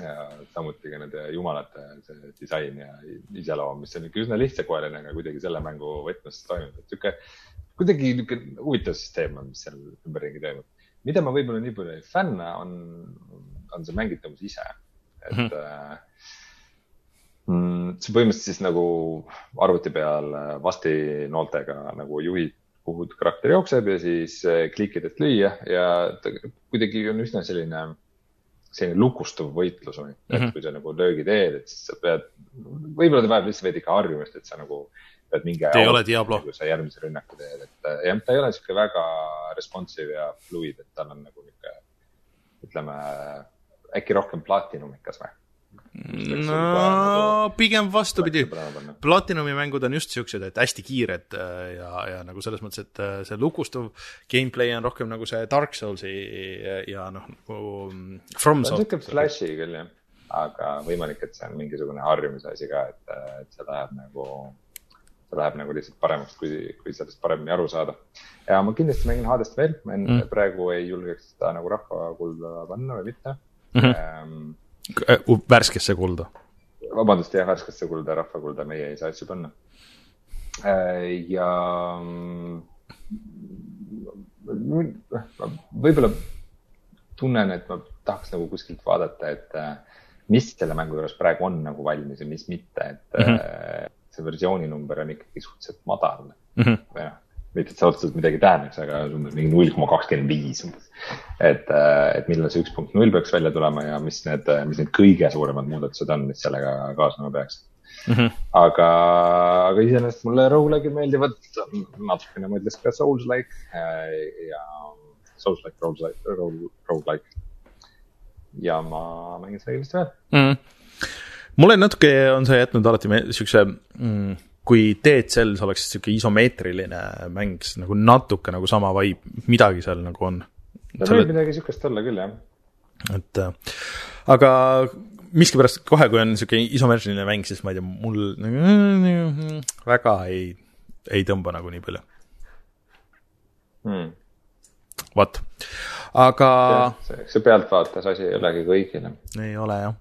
ja samuti ka nende jumalate see disain ja iseloom, mis on ikka üsna lihtsakoeline, aga kuidagi selle mängu võtmes toimub, et sihuke, kuidagi niisugune huvitav süsteem on, mis seal ümberringi toimub. Mida ma võib-olla nii palju ei fänna, on, on see mängitavus ise, et mm. -hmm. Mm, sa põhimõtteliselt siis nagu arvuti peal vastinooltega nagu juhid kuhu karakter jookseb ja siis klikkidelt lüüa ja ta kuidagi on üsna selline, selline lukustuv võitlus on, et mm -hmm. kui sa nagu löögi teed, et siis sa pead, võib-olla ta vajab lihtsalt veidi ikka harjumist, et sa nagu pead mingi. ei ole Diablo. kui sa järgmise rünnaku teed, et jah, ta ei ole sihuke väga responsive ja fluid, et tal on nagu nihuke, ütleme äkki rohkem Platinumikas või? no nagu pigem vastupidi. Platinumi mängud on just siuksed, et hästi kiired äh, ja, ja nagu selles mõttes, et äh, see lukustuv gameplay on rohkem nagu see Dark Soulsi ja noh, nagu mm, From. on siuke flash'i küll jah, aga võimalik, et see on mingisugune harjumise asi ka, et, et see läheb nagu, see läheb nagu lihtsalt paremaks, kui, kui sellest paremini aru saada. ja ma kindlasti mängin Hadest veel, ma mm. praegu ei julgeks seda nagu rahvakulda panna või mitte mm. -hmm. värskesse kulda. vabandust, jah, värskesse kulda, rahvakulda, meie ei saa asju panna. Äh, ja võib-olla tunnen, et ma tahaks nagu kuskilt vaadata, et äh, mis selle mängu juures praegu on nagu valmis ja mis mitte, et mm -hmm. See versiooni number on ikkagi suhteliselt madal mm. -hmm. või noh, mitte, et see otseselt midagi tähendaks, aga umbes mingi null koma kakskümmend viis umbes. et, äh, et millal see üks punkt null peaks välja tulema ja mis need, mis need kõige suuremad muudatused on, mis sellega kaasnema peaks mm. -hmm. aga, aga iseenesest mulle roguelike'id meeldivad, natukene ma ütleks ka Souls-like äh, ja Souls-like, roguelike, roguelike. ja ma mängin seda kindlasti veel mm. -hmm. Mulle natuke on see jätnud alati siukse mm, kui Cells oleks sihuke isomeetriline mäng, siis nagu natuke nagu sama vibe, midagi seal nagu on. no võib midagi sihukest olla küll, jah. et äh, aga miskipärast kohe, kui on sihuke isomeetriline mäng, siis ma ei tea, mul väga ei, ei tõmba nagu nii palju hmm.. vot, aga. see pealtvaates asi ei olegi kõigile. ei ole jah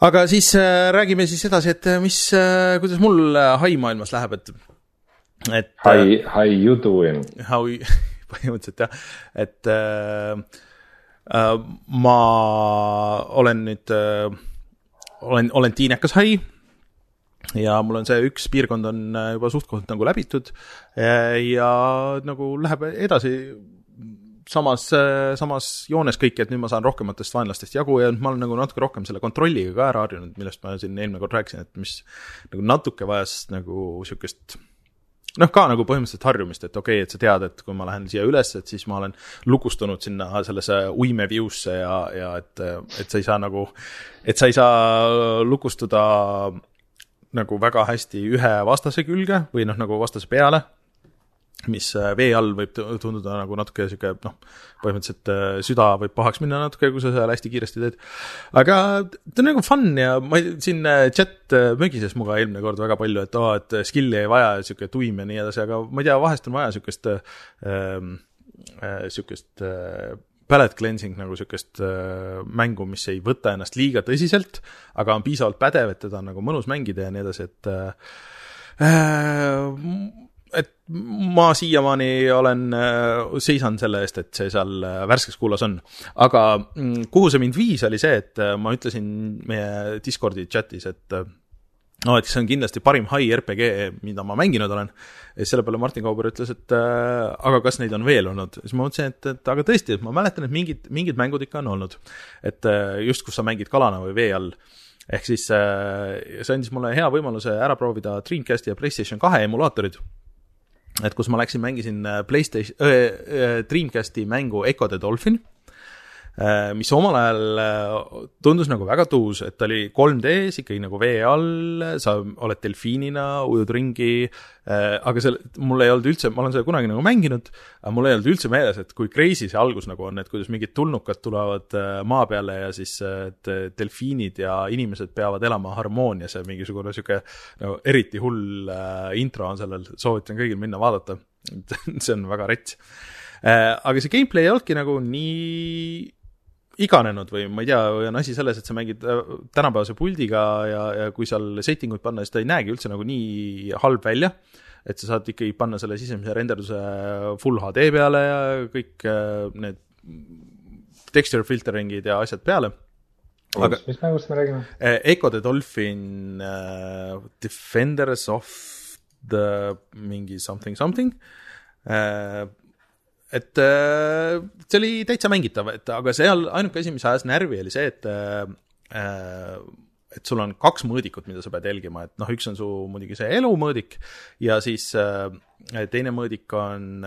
aga siis äh, räägime siis edasi, et äh, mis äh,, kuidas mul hai maailmas läheb, et, et. Hi, how you doing? How, põhimõtteliselt jah, et äh, ma olen nüüd äh,, olen, olen tiinekas hai ja mul on see üks piirkond on juba suht-koht nagu läbitud ja, ja nagu läheb edasi samas, samas joones kõik, et nüüd ma saan rohkematest vaenlastest jagu ja ma olen nagu natuke rohkem selle kontrolliga ka ära harjunud, millest ma siin eelmine kord rääkisin, et mis nagu natuke vajas nagu sihukest noh, ka nagu põhimõtteliselt harjumist, et okei okay,, et sa tead, et kui ma lähen siia üles, et siis ma olen lukustunud sinna sellesse uime view'sse ja, ja et, et sa ei saa nagu, et sa ei saa lukustuda nagu väga hästi ühe vastase külge või noh, nagu vastase peale mis äh, vee all võib tunduda nagu natuke sihuke noh, põhimõtteliselt äh, süda võib pahaks minna natuke, kui sa seal hästi kiiresti teed. aga ta on nagu fun ja ma siin äh, chat mögises muga eelmine kord väga palju, et aa oh,, et skill'i ei vaja, sihuke tuim ja nii edasi, aga ma ei tea, vahest on vaja sihukest ähm,, sihukest äh, palette cleansing nagu sihukest äh, mängu, mis ei võta ennast liiga tõsiselt, aga on piisavalt pädev, et teda on nagu mõnus mängida ja nii edasi, et äh, ma siiamaani olen, äh, seisan selle eest, et see seal äh, värskes kuulas on. aga mm, kuhu see mind viis, oli see, et äh, ma ütlesin meie Discordi chatis, et no et see on kindlasti parim high RPG, mida ma mänginud olen. ja siis selle peale Martin Kauber ütles, et äh, aga kas neid on veel olnud, siis ma mõtlesin, et, et aga tõesti, et ma mäletan, et mingid, mingid mängud ikka on olnud. et äh, just, kus sa mängid kalana või vee all. ehk siis äh, see andis mulle hea võimaluse ära proovida Dreamcasti ja Playstation kahe emulaatorid et kus ma läksin, mängisin äh, Playstation äh,, Dreamcasti mängu Echo the Dolphin. äh,, mis omal ajal äh, tundus nagu väga tuus, et ta oli 3D-s ikkagi nagu vee all, sa oled delfiinina, ujud ringi äh,, aga seal, mul ei olnud üldse, ma olen seda kunagi nagu mänginud, aga mul ei olnud üldse meeles, et kui crazy see algus nagu on, et kuidas mingid tulnukad tulevad äh, maa peale ja siis äh, delfiinid ja inimesed peavad elama harmoonias ja mingisugune sihuke nagu eriti hull äh, intro on sellel, soovitan kõigil minna vaadata [laughs] see on väga rets äh,. aga see gameplay ei olnudki nagu nii iganenud või ma ei tea, või on asi selles, et sa mängid äh, tänapäevase puldiga ja, ja kui seal setting uid panna, siis ta ei näegi üldse nagu nii halb välja. et sa saad ikkagi panna selle sisemise renderduse full HD peale ja kõik äh, need texture filtering'id ja asjad peale. aga mis mängust me räägime? Äh, Echo the Dolphin uh, Defenders of the mingi something something et see oli täitsa mängitav, et aga seal ainuke asi, mis ajas närvi, oli see, et et sul on kaks mõõdikut, mida sa pead jälgima, et noh, üks on su muidugi see elumõõdik ja siis teine mõõdik on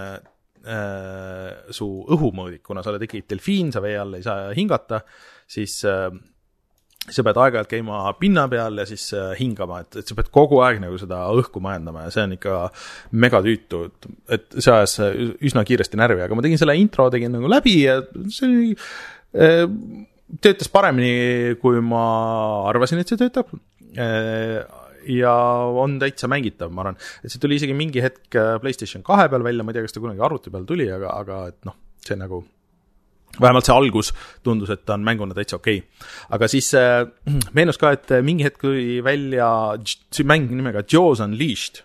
su õhumõõdik, kuna sa oled ikkagi delfiin, sa vee all ei saa hingata, siis sa pead aeg-ajalt käima pinna peal ja siis äh, hingama, et, et sa pead kogu aeg nagu seda õhku majandama ja see on ikka megatüütu, et, et see ajas üsna kiiresti närvi, aga ma tegin selle intro, tegin nagu läbi ja see oli äh,, töötas paremini, kui ma arvasin, et see töötab. Äh, ja on täitsa mängitav, ma arvan, et see tuli isegi mingi hetk äh, PlayStation kahe peal välja, ma ei tea, kas ta kunagi arvuti peal tuli, aga, aga et noh, see nagu vähemalt see algus tundus, et ta on mänguna täitsa okei. Okay.. aga siis äh, [clears throat] meenus ka, et mingi hetk tuli välja mäng nimega Jaws Unleashed.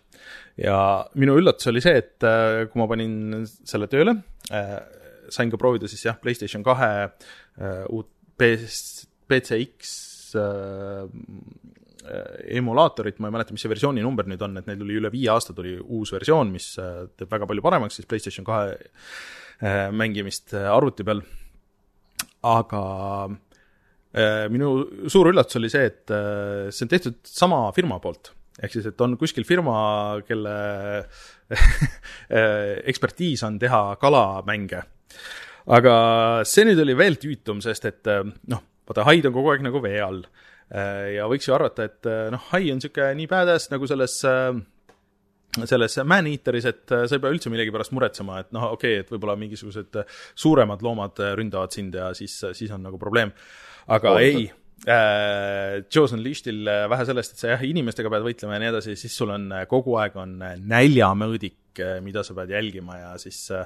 Ja minu üllatus oli see, et äh, kui ma panin selle tööle äh,, sain ka proovida siis jah, Playstation kahe äh, uut PCX äh, emulaatorit, ma ei mäleta, mis see versiooni number nüüd on, et neil tuli üle viie aasta tuli uus versioon, mis äh, teeb väga palju paremaks siis PlayStation kahe Äh, mängimist äh, arvuti peal. aga äh, minu suur üllatus oli see, et see on tehtud sama firma poolt. ehk siis, et on kuskil firma, kelle [laughs] ekspertiis on teha kalamänge. aga see nüüd oli veel tüütum, sest et noh, vaata, haid on kogu aeg nagu vee all. ja võiks ju arvata, et noh, hai on niisugune nii badass nagu selles äh, selles Man-Eateris, et äh, sa ei pea üldse millegipärast muretsema, et noh, okei okay,, et võib-olla mingisugused äh, suuremad loomad äh, ründavad sind ja siis, siis on nagu probleem. aga oh, ei äh,, Jaws Unleashed'il vähe sellest, et sa jah, inimestega pead võitlema ja nii edasi, siis sul on kogu aeg on näljamõõdik, mida sa pead jälgima ja siis äh,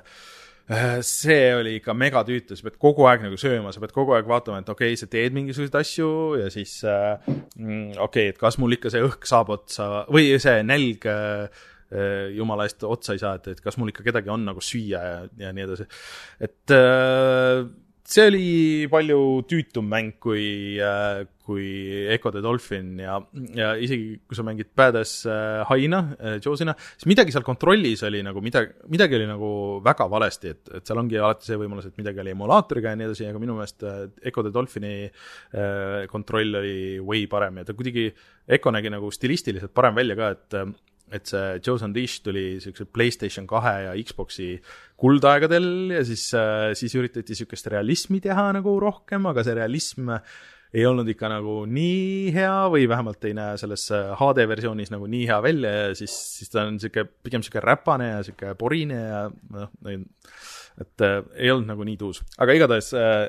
see oli ikka megatüütu, sa pead kogu aeg nagu sööma, sa pead kogu aeg vaatama, et okei okay,, sa teed mingisuguseid asju ja siis äh, okei okay,, et kas mul ikka see õhk saab otsa või see nälg äh, Äh, jumala eest otsa ei saa, et, et kas mul ikka kedagi on nagu süüa ja, ja nii edasi. et äh, see oli palju tüütum mäng kui, äh, kui Echo the Dolphin ja, ja isegi kui sa mängid Badass Haina, Joe'sina, siis midagi seal kontrollis oli nagu midagi, midagi oli nagu väga valesti, et, et seal ongi alati see võimalus, et midagi oli emulaatoriga ja nii edasi, aga minu meelest Echo the Dolphini kontroll oli way parem ja ta kuidagi, Echo nägi nagu stilistiliselt parem välja ka, et et see Joe's Unleashed tuli niisuguse PlayStation kahe ja Xbox'i kuldaegadel ja siis, äh, siis üritati niisugust realismi teha nagu rohkem, aga see realism ei olnud ikka nagu nii hea või vähemalt ei näe selles HD äh, versioonis nagu nii hea välja ja siis, siis ta on niisugune, pigem niisugune räpane ja niisugune porine ja noh, et äh, ei olnud nagu nii tuus. aga igatahes äh,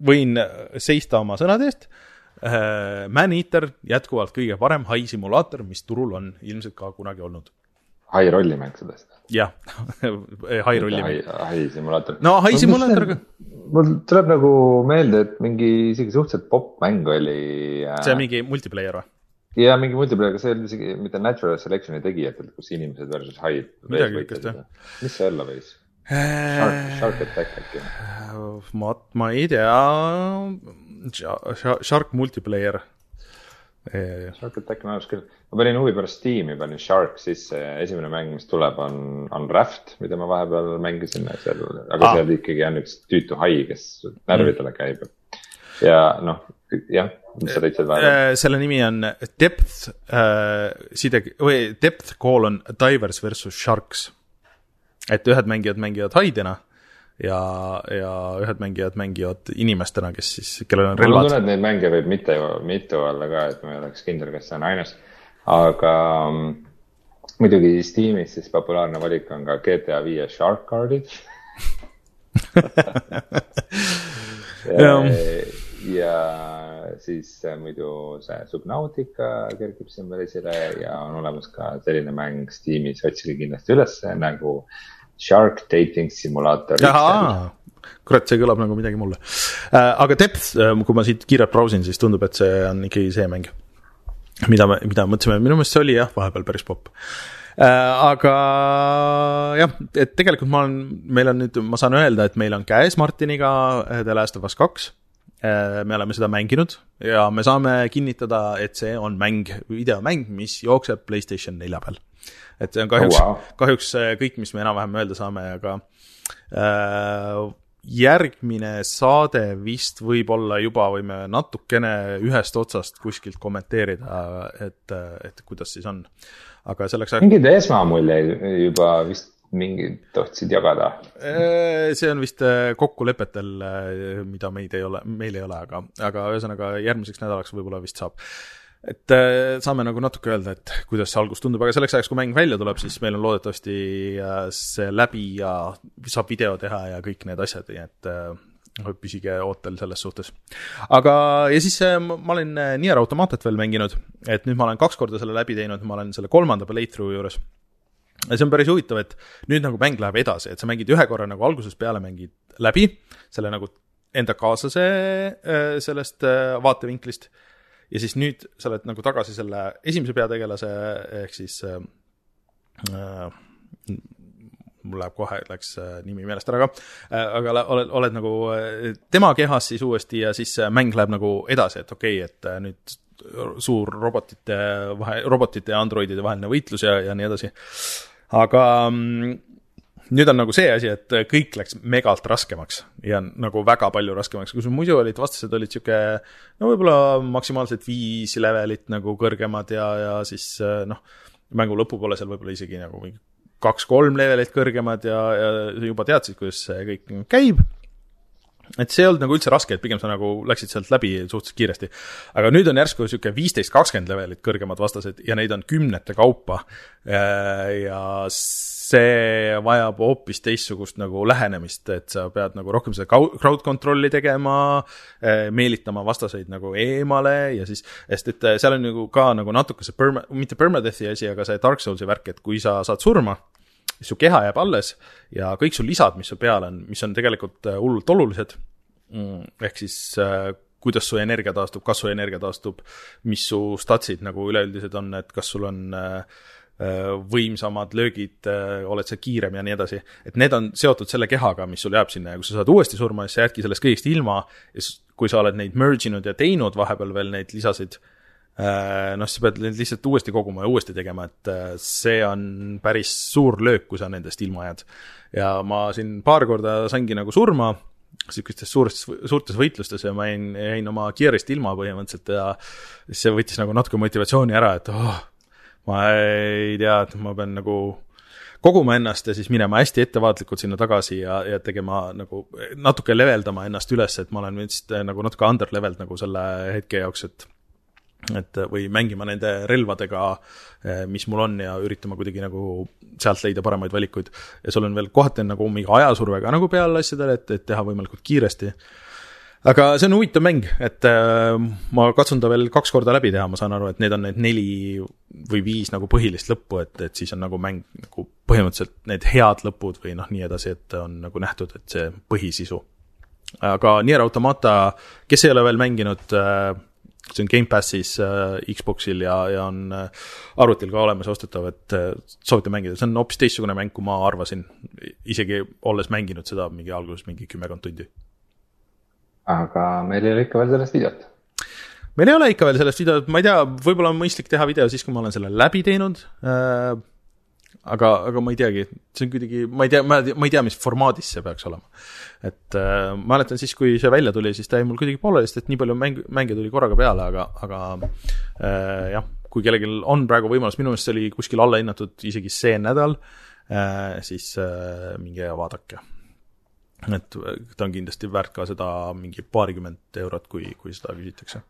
võin seista oma sõnade eest Äh, Man-Eater jätkuvalt kõige parem hai simulaator, mis turul on ilmselt ka kunagi olnud. hai rollimäng sellest? jah [laughs] hai rollimäng. hai simulaator. no hai simulaator ka. mul tuleb nagu meelde, et mingi isegi suhteliselt popp mäng oli äh.... see on mingi multiplayer või? ja mingi multiplayer, aga see oli isegi mitte Natural Selection'i tegijatelt, kus inimesed versus haid. midagi niisugust jah. mis see olla võis? Shark, Shark Attack äkki? ma, ma ei tea Shark multiplayer. Shark Attack on ainus küll, ma panin huvi pärast Steam'i, panin Shark sisse ja esimene mäng, mis tuleb, on, on Raft, mida ma vahepeal mängisin, seal, aga ah. seal ikkagi on üks tüütu hai, kes närvidele käib. ja noh, jah, mis sa leidsid vahepeal? Äh, selle nimi on Depth äh,, side või Depth colon divers versus sharks. et ühed mängijad mängivad haidena ja, ja ühed mängijad mängivad inimestena, kes siis, kellel on relvad. ma tunnen, et neid mänge võib mitte, mitu olla ka, et ma ei oleks kindel, kas see on ainus. aga mm, muidugi Steamis siis populaarne valik on ka GTA viie Shark Cardid [laughs] ja, ja siis muidu see Subnautica kerkib siin veel esile ja on olemas ka selline mäng Steamis, otsige kindlasti ülesse nagu Shark Dating Simulator. kurat, see kõlab nagu midagi mulle. Äh, aga Depth, äh, kui ma siit kiirelt brausin, siis tundub, et see on ikkagi see mäng, mida me, mida mõtlesime, minu meelest see oli jah, vahepeal päris popp äh, aga jah, et tegelikult ma olen, meil on nüüd, ma saan öelda, et meil on käes Martiniga The Last of Us kaks me oleme seda mänginud ja me saame kinnitada, et see on mäng, videomäng, mis jookseb Playstation nelja peal. Et see on kahjuks oh, wow., kahjuks kõik, mis me enam-vähem öelda saame, aga äh, järgmine saade vist võib-olla juba võime natukene ühest otsast kuskilt kommenteerida, et, et kuidas siis on. aga selleks ajaks. mingeid esmamuljeid juba vist mingid tohtisid jagada? Äh, see on vist äh, kokkulepetel, äh, mida meid ei ole, meil ei ole, aga, aga ühesõnaga järgmiseks nädalaks võib-olla vist saab. Et saame nagu natuke öelda, et kuidas see algus tundub, aga selleks ajaks, kui mäng välja tuleb, siis meil on loodetavasti see läbi ja saab video teha ja kõik need asjad, nii et püsige ootel selles suhtes. aga, ja siis ma olen Nier Automatat veel mänginud, et nüüd ma olen kaks korda selle läbi teinud, ma olen selle kolmanda playthrough juures. Ja see on päris huvitav, et nüüd nagu mäng läheb edasi, et sa mängid ühe korra nagu algusest peale mängid läbi selle nagu enda kaaslase äh, sellest äh, vaatevinklist ja siis nüüd sa oled nagu tagasi selle esimese peategelase ehk siis äh, äh mul läheb kohe, läks nimi meelest ära ka, aga oled, oled nagu tema kehas siis uuesti ja siis mäng läheb nagu edasi, et okei okay,, et nüüd suur robotite vahe, robotite ja androidide vaheline võitlus ja, ja nii edasi. Aga mm, nüüd on nagu see asi, et kõik läks megalt raskemaks ja nagu väga palju raskemaks, kui sul muidu olid vastased olid sihuke no võib-olla maksimaalselt viis levelit nagu kõrgemad ja, ja siis noh, mängu lõpupoole seal võib-olla isegi nagu mingi kaks-kolm levelit kõrgemad ja, ja juba teadsid, kuidas see kõik käib et see ei olnud nagu üldse raske, et pigem sa nagu läksid sealt läbi suhteliselt kiiresti. aga nüüd on järsku niisugune viisteist, kakskümmend levelit kõrgemad vastased ja neid on kümnete kaupa. ja see vajab hoopis teistsugust nagu lähenemist, et sa pead nagu rohkem seda crowd control'i tegema, meelitama vastaseid nagu eemale ja siis, sest et seal on nagu ka nagu natuke see perma, mitte permadeath'i asi, aga see Dark Souls'i värk, et kui sa saad surma su keha jääb alles ja kõik su lisad, mis sul peal on, mis on tegelikult äh, hullult olulised, mm, ehk siis äh, kuidas su energia taastub, kas su energia taastub, mis su statsid nagu üleüldised on, et kas sul on äh, võimsamad löögid, oled sa kiirem ja nii edasi. et need on seotud selle kehaga, mis sul jääb sinna ja kui sa saad uuesti surma, siis sa jäädki sellest kõigest ilma ja kui sa oled neid merge inud ja teinud vahepeal veel neid lisasid, noh, sa pead lihtsalt uuesti koguma ja uuesti tegema, et äh, see on päris suur löök, kui sa nendest ilma jääd. ja ma siin paar korda saingi nagu surma, niisugustes suurtes, suurtes võitlustes ja ma jäin, jäin oma gear'ist ilma põhimõtteliselt ja siis see võttis nagu natuke motivatsiooni ära, et oh, ma ei tea, et ma pean nagu koguma ennast ja siis minema hästi ettevaatlikult sinna tagasi ja, ja tegema nagu natuke leveldama ennast üles, et ma olen vist nagu natuke under leveled nagu selle hetke jaoks, et et või mängima nende relvadega, eh, mis mul on ja üritama kuidagi nagu sealt leida paremaid valikuid. ja sul on veel kohati on nagu mingi ajasurve ka nagu peal asjadele, et, et teha võimalikult kiiresti. aga see on huvitav mäng, et äh, ma katsun ta veel kaks korda läbi teha, ma saan aru, et need on need neli või viis nagu põhilist lõppu, et, et siis on nagu mäng nagu põhimõtteliselt need head lõpud või noh, nii edasi, et on nagu nähtud, et see põhisisu. aga Nier Automata, kes ei ole veel mänginud äh, see on Gamepassis äh, Xboxil ja, ja on äh, arvutil ka olemas ostetav, et äh, soovite mängida, see on hoopis teistsugune mäng, kui ma arvasin. isegi olles mänginud seda mingi alguses mingi kümmekond tundi. aga meil ei ole ikka veel sellest videot. meil ei ole ikka veel sellest videot, ma ei tea, võib-olla on mõistlik teha video siis, kui ma olen selle läbi teinud äh, aga, aga ma ei teagi, see on kuidagi, ma ei tea, ma, ei tea, mis formaadis see peaks olema. et äh, ma mäletan siis, kui see välja tuli, siis ta jäi mul kuidagi pooleli, sest et nii palju mäng, mänge tuli korraga peale, aga, aga äh, jah, kui kellelgi on praegu võimalus, minu meelest see oli kuskil alla hinnatud isegi see nädal äh,, siis äh, minge ja vaadake et ta on kindlasti väärt ka seda mingi paarikümmend eurot, kui, kui seda küsitakse.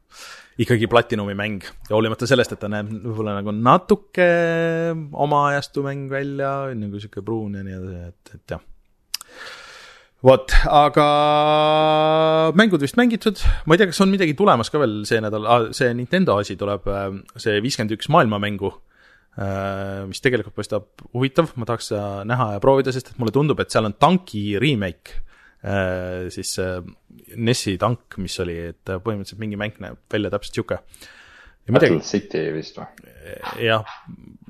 ikkagi Platinumi mäng ja hoolimata sellest, et ta näeb võib-olla nagu natuke oma ajastu mäng välja, nagu sihuke pruun ja nii edasi, et, et jah. vot, aga mängud vist mängitud, ma ei tea, kas on midagi tulemas ka veel see nädal ah,, see Nintendo asi tuleb, see viiskümmend üks maailmamängu Äh, mis tegelikult paistab huvitav, ma tahaks seda näha ja proovida, sest et mulle tundub, et seal on tanki remake, äh, siis NES-i tank, mis oli, et põhimõtteliselt mingi mäng näeb välja täpselt sihuke. Battle City vist või? jah,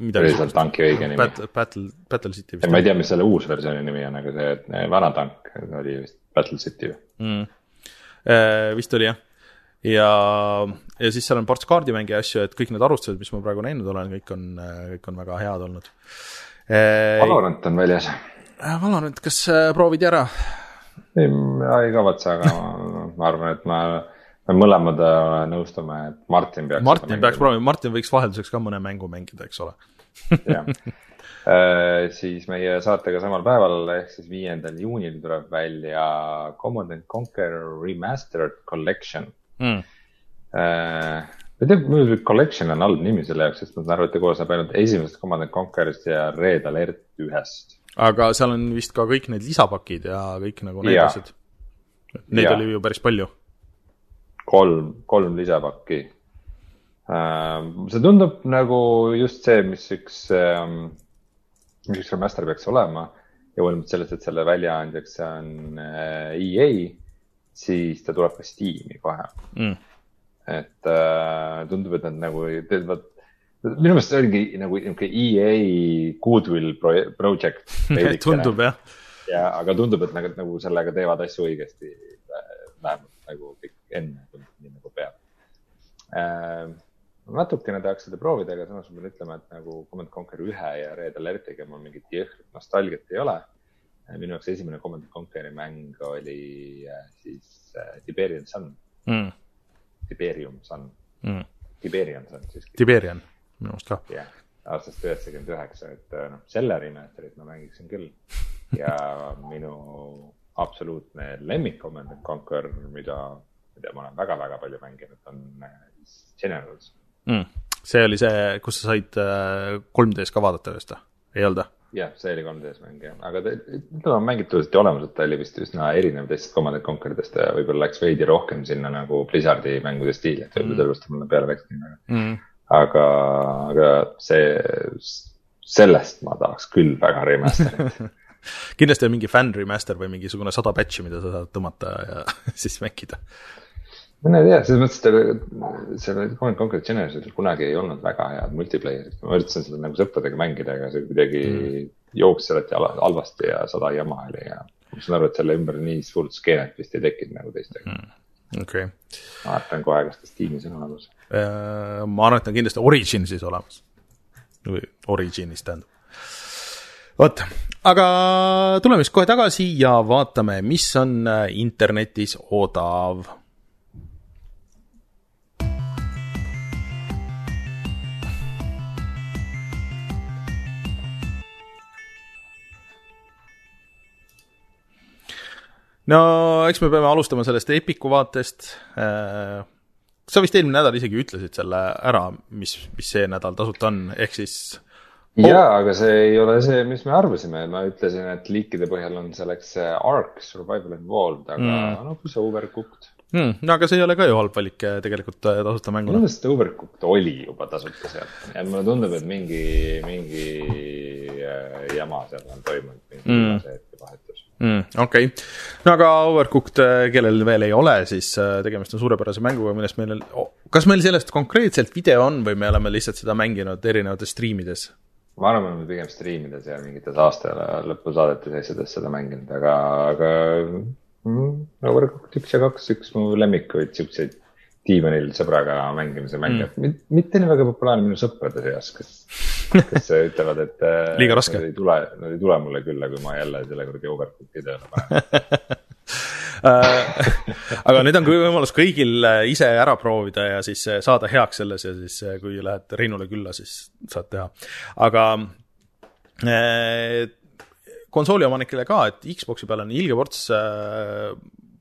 midagi. oli seal tanki õige nimi? Battle, Battle City vist. ma ei tea, mis selle uus versiooni nimi on, aga see vana tank oli vist Battle City või mm.? vist oli jah. Ja, ja siis seal on ports kaardimänge ja asju, et kõik need arvustused, mis ma praegu näinud olen, kõik on, kõik on väga head olnud. Valorant on väljas. Valorant, kas proovid ära? ei, ei kavatse, aga ma arvan, et ma me mõlemad nõustume, et Martin peaks. Martin peaks proovima, Martin võiks vahelduseks ka mõne mängu mängida, eks ole jah [laughs] Äh, siis meie saatega samal päeval ehk siis viiendal juunil tuleb välja Command and Conquer Remastered Collection mm.. ma ei tea, mul collection on halb nimi selle jaoks, sest et ta koosneb ainult esimesest Command and Conquerist ja Red Alert ühest. aga seal on vist ka kõik need lisapakid ja kõik nagu need asjad. Neid ja. oli ju päris palju. kolm, kolm lisapakki. Äh, see tundub nagu just see, mis üks ähm, mis üks remaster peaks olema ja hoolimata sellest, et selle väljaandjaks on äh, EA, siis ta tuleb ka Steam'i kohe mm.. et äh, tundub, et nad nagu teevad, minu meelest see oligi nagu niisugune EA goodwill project [laughs] tundub jah. ja, aga tundub, et nagu, nagu sellega teevad asju õigesti, vähemalt nagu kõik enne nii nagu peab äh, natukene tahaks seda proovida, aga samas ma pean ütlema, et nagu Command Conquer ühe ja Red Alertiga mul mingit jõhkrat nostalgiat ei ole. Minu jaoks esimene Command Conqueri mäng oli äh, siis äh, Tiberian Sun mm.. Tiberium Sun mm.. Tiberian Sun siiski. Tiberian, minu arust ka. jah, aastast üheksakümmend üheksa, et äh, noh, selle remaster'it ma mängiksin küll. ja [laughs] minu absoluutne lemmik Command Conquer, mida, mida ma olen väga-väga palju mänginud, on Generals mm.. see oli see, kus sa said 3D-s äh, ka vaadata vist või, ei olnud või? Jah, see oli 3D-s mäng jah, aga ta, ta on mängitavasti olemas, et ta oli vist üsna erinev teistest Command Conqueridest ja võib-olla läks veidi rohkem sinna nagu Blizzardi mängude stiili, et võib-olla mm. sellepärast ta mulle peale läks nii väga. Mm.. aga, aga see, sellest ma tahaks küll väga remaster'it. [laughs] Kindlasti on mingi fänn remaster või mingisugune sada patch'i, mida sa saad tõmmata ja [laughs] siis mängida ma ei tea, selles mõttes, et seal Command Conquer Generations'il kunagi ei olnud väga head multiplayer'it, ma üritasin seda nagu sõpradega mängida, aga see kuidagi mm. jooksis alati halvasti ja sada jama oli ja ma saan aru, et selle ümber nii suurt skeenet vist ei tekkinud nagu teistega mm.. okei okay.. ma vaatan kohe, kas ta Steamis on olemas uh,. ma arvan, et on kindlasti Originsis olemas. või Originis tähendab vot, aga tuleme siis kohe tagasi ja vaatame, mis on internetis odav no eks me peame alustama sellest Epiku vaatest. Äh, sa vist eelmine nädal isegi ütlesid selle ära, mis, mis see nädal tasuta on, ehk siis oh.. jaa, aga see ei ole see, mis me arvasime, ma ütlesin, et liikide põhjal on selleks Ark, Survival Involved, aga mm. no kus see Overcooked hmm,. no aga see ei ole ka ju halb valik eh, tegelikult eh, tasuta mänguna. minu meelest Overcooked oli juba tasuta seal ja mulle tundub, et mingi, mingi äh, jama seal on toimunud, mingi mm. vahetus mm,. okei okay., no aga Overcooked, kellel veel ei ole, siis tegemist on suurepärase mänguga, millest meil, kas meil sellest konkreetselt video on või me oleme lihtsalt seda mänginud erinevates striimides? ma arvan, me oleme pigem striimides ja mingites aasta lõpusaadetes ja asjades seda mänginud, aga, aga mm,. Overcooked üks ja kaks, üks mu lemmikuid siukseid diivanil sõbraga mängimise mänge mm., mitte nii väga populaarne minu sõprade seas, kes, kes ütlevad, et [laughs] liiga raske. Nad ei tule, nad ei tule mulle külla, kui ma jälle selle kuradi Overcooki tööle panen [laughs] äh, aga nüüd on võimalus kõigil äh, ise ära proovida ja siis äh, saada heaks selles ja siis, kui lähed Reinule külla, siis saad teha. aga konsooli omanikele ka, et Xbox'i peal on ilge ports äh,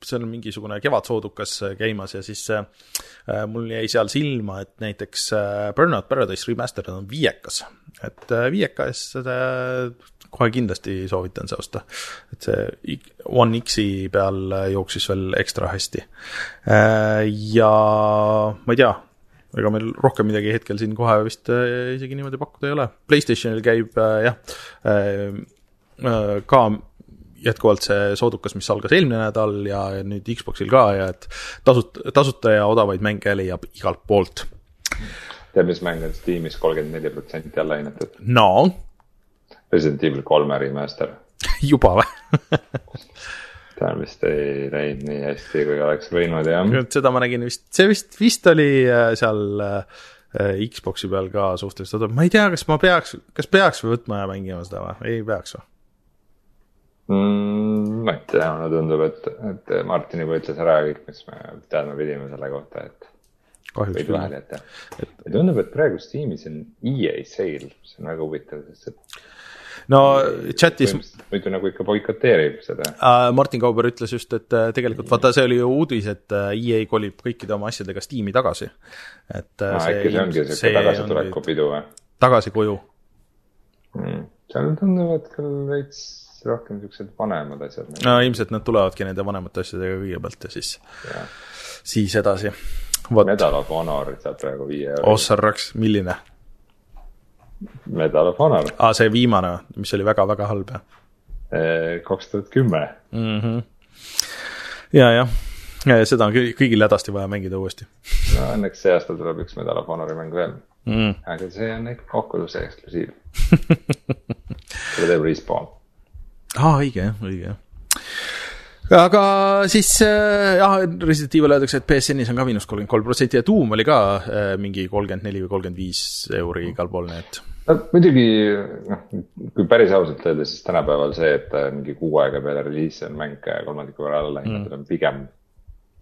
seal on mingisugune kevadsoodukas äh, käimas ja siis äh, mul jäi seal silma, et näiteks Burnout Paradise Remastered on viiekas. et viieka eest kohe kindlasti soovitan see osta. et see One X-i peal jooksis veel ekstra hästi. ja ma ei tea, ega meil rohkem midagi hetkel siin kohe vist isegi niimoodi pakkuda ei ole. Playstationil käib jah Äh, ka jätkuvalt see soodukas, mis algas eelmine nädal ja nüüd Xboxil ka ja et tasut-, tasuta ja odavaid mänge leiab igalt poolt. tead, mis mäng on Steamis kolmkümmend neli protsenti alla hinnatud? no? Resident Evil kolme remaster [laughs] juba või [laughs] ta vist ei läinud nii hästi, kui oleks võinud jah. seda ma nägin vist, see vist, vist oli äh, seal äh, Xbox'i peal ka suhteliselt, oota, ma ei tea, kas ma peaks, kas peaks võtma ja mängima seda või, ei peaks või? Mm,? ma ei tea, mulle tundub, et, et Martin juba ütles ära kõik, mis me teadma pidime selle kohta, et võid vahele jätta et.... tundub, et praegu Steamis on EA sale, see on väga huvitav, sest et no chatis. muidu nagu ikka boikoteerib seda uh,. Martin Kauber ütles just, et uh, tegelikult vaata, see oli ju uudis, et uh, EA kolib kõikide oma asjadega Steam'i tagasi. et no, see, äkki see ongi siuke tagasituleku pidu või? tagasi koju mm.. seal tunduvad küll veits rohkem siuksed vanemad asjad. no ilmselt nad tulevadki nende vanemate asjadega kõigepealt ja siis, siis edasi. Medal of Honor saab praegu viie euro. Ossarraks, milline? Medal of Honor. aa, see viimane, mis oli väga-väga halb, jah? kaks tuhat kümme. Mhm. ja, jah, seda on kõigil hädasti vaja mängida uuesti. no õnneks see aasta tuleb üks Medal of Honori mäng veel mm.. aga see on ikka Oculus'e eksklusiiv [laughs] selle teeb Respawn. Aa, õige jah, õige jah aga siis äh, jah, Resident Evil öeldakse, et BSN-is on ka miinus kolmkümmend kolm protsenti ja Doom oli ka äh, mingi kolmkümmend neli või kolmkümmend viis euri igal pool, nii et. no muidugi noh, kui päris ausalt öelda, siis tänapäeval see, et mingi kuu aega peale reliisi on mäng kolmandiku võrra alla hinnatud mm., on pigem.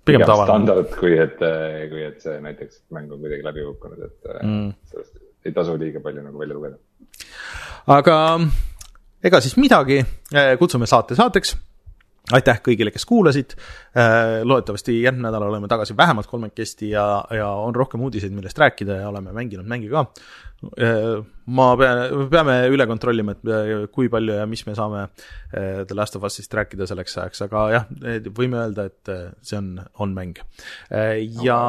pigem tavaline. standard, kui et, kui et see näiteks mäng on kuidagi läbi kukkunud, et mm. sellest ei tasu liiga palju nagu välja lugeda. aga ega siis midagi, kutsume saate saateks aitäh kõigile, kes kuulasid. Äh, loodetavasti järgmine nädal oleme tagasi vähemalt kolmekesti ja, ja on rohkem uudiseid, millest rääkida ja oleme mänginud mänge ka. Äh, ma pean, peame üle kontrollima, et äh, kui palju ja mis me saame The Last of Us'ist rääkida selleks ajaks, aga jah, võime öelda, et see on, on mäng. ja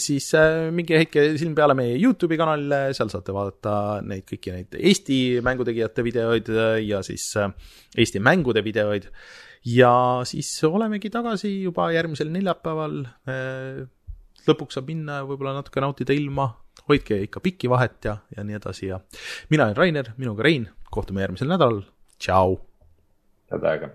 siis minge heitke silm peale meie Youtube'i kanalile, seal saate vaadata neid kõiki neid Eesti mängutegijate videoid ja siis Eesti mängude videoid ja siis olemegi tagasi juba järgmisel neljapäeval. Äh, lõpuks saab minna ja võib-olla natuke nautida ilma, hoidke ikka pikki vahet ja, ja nii edasi ja mina olen Rainer, minuga Rein, kohtume järgmisel nädalal, tšau. head aega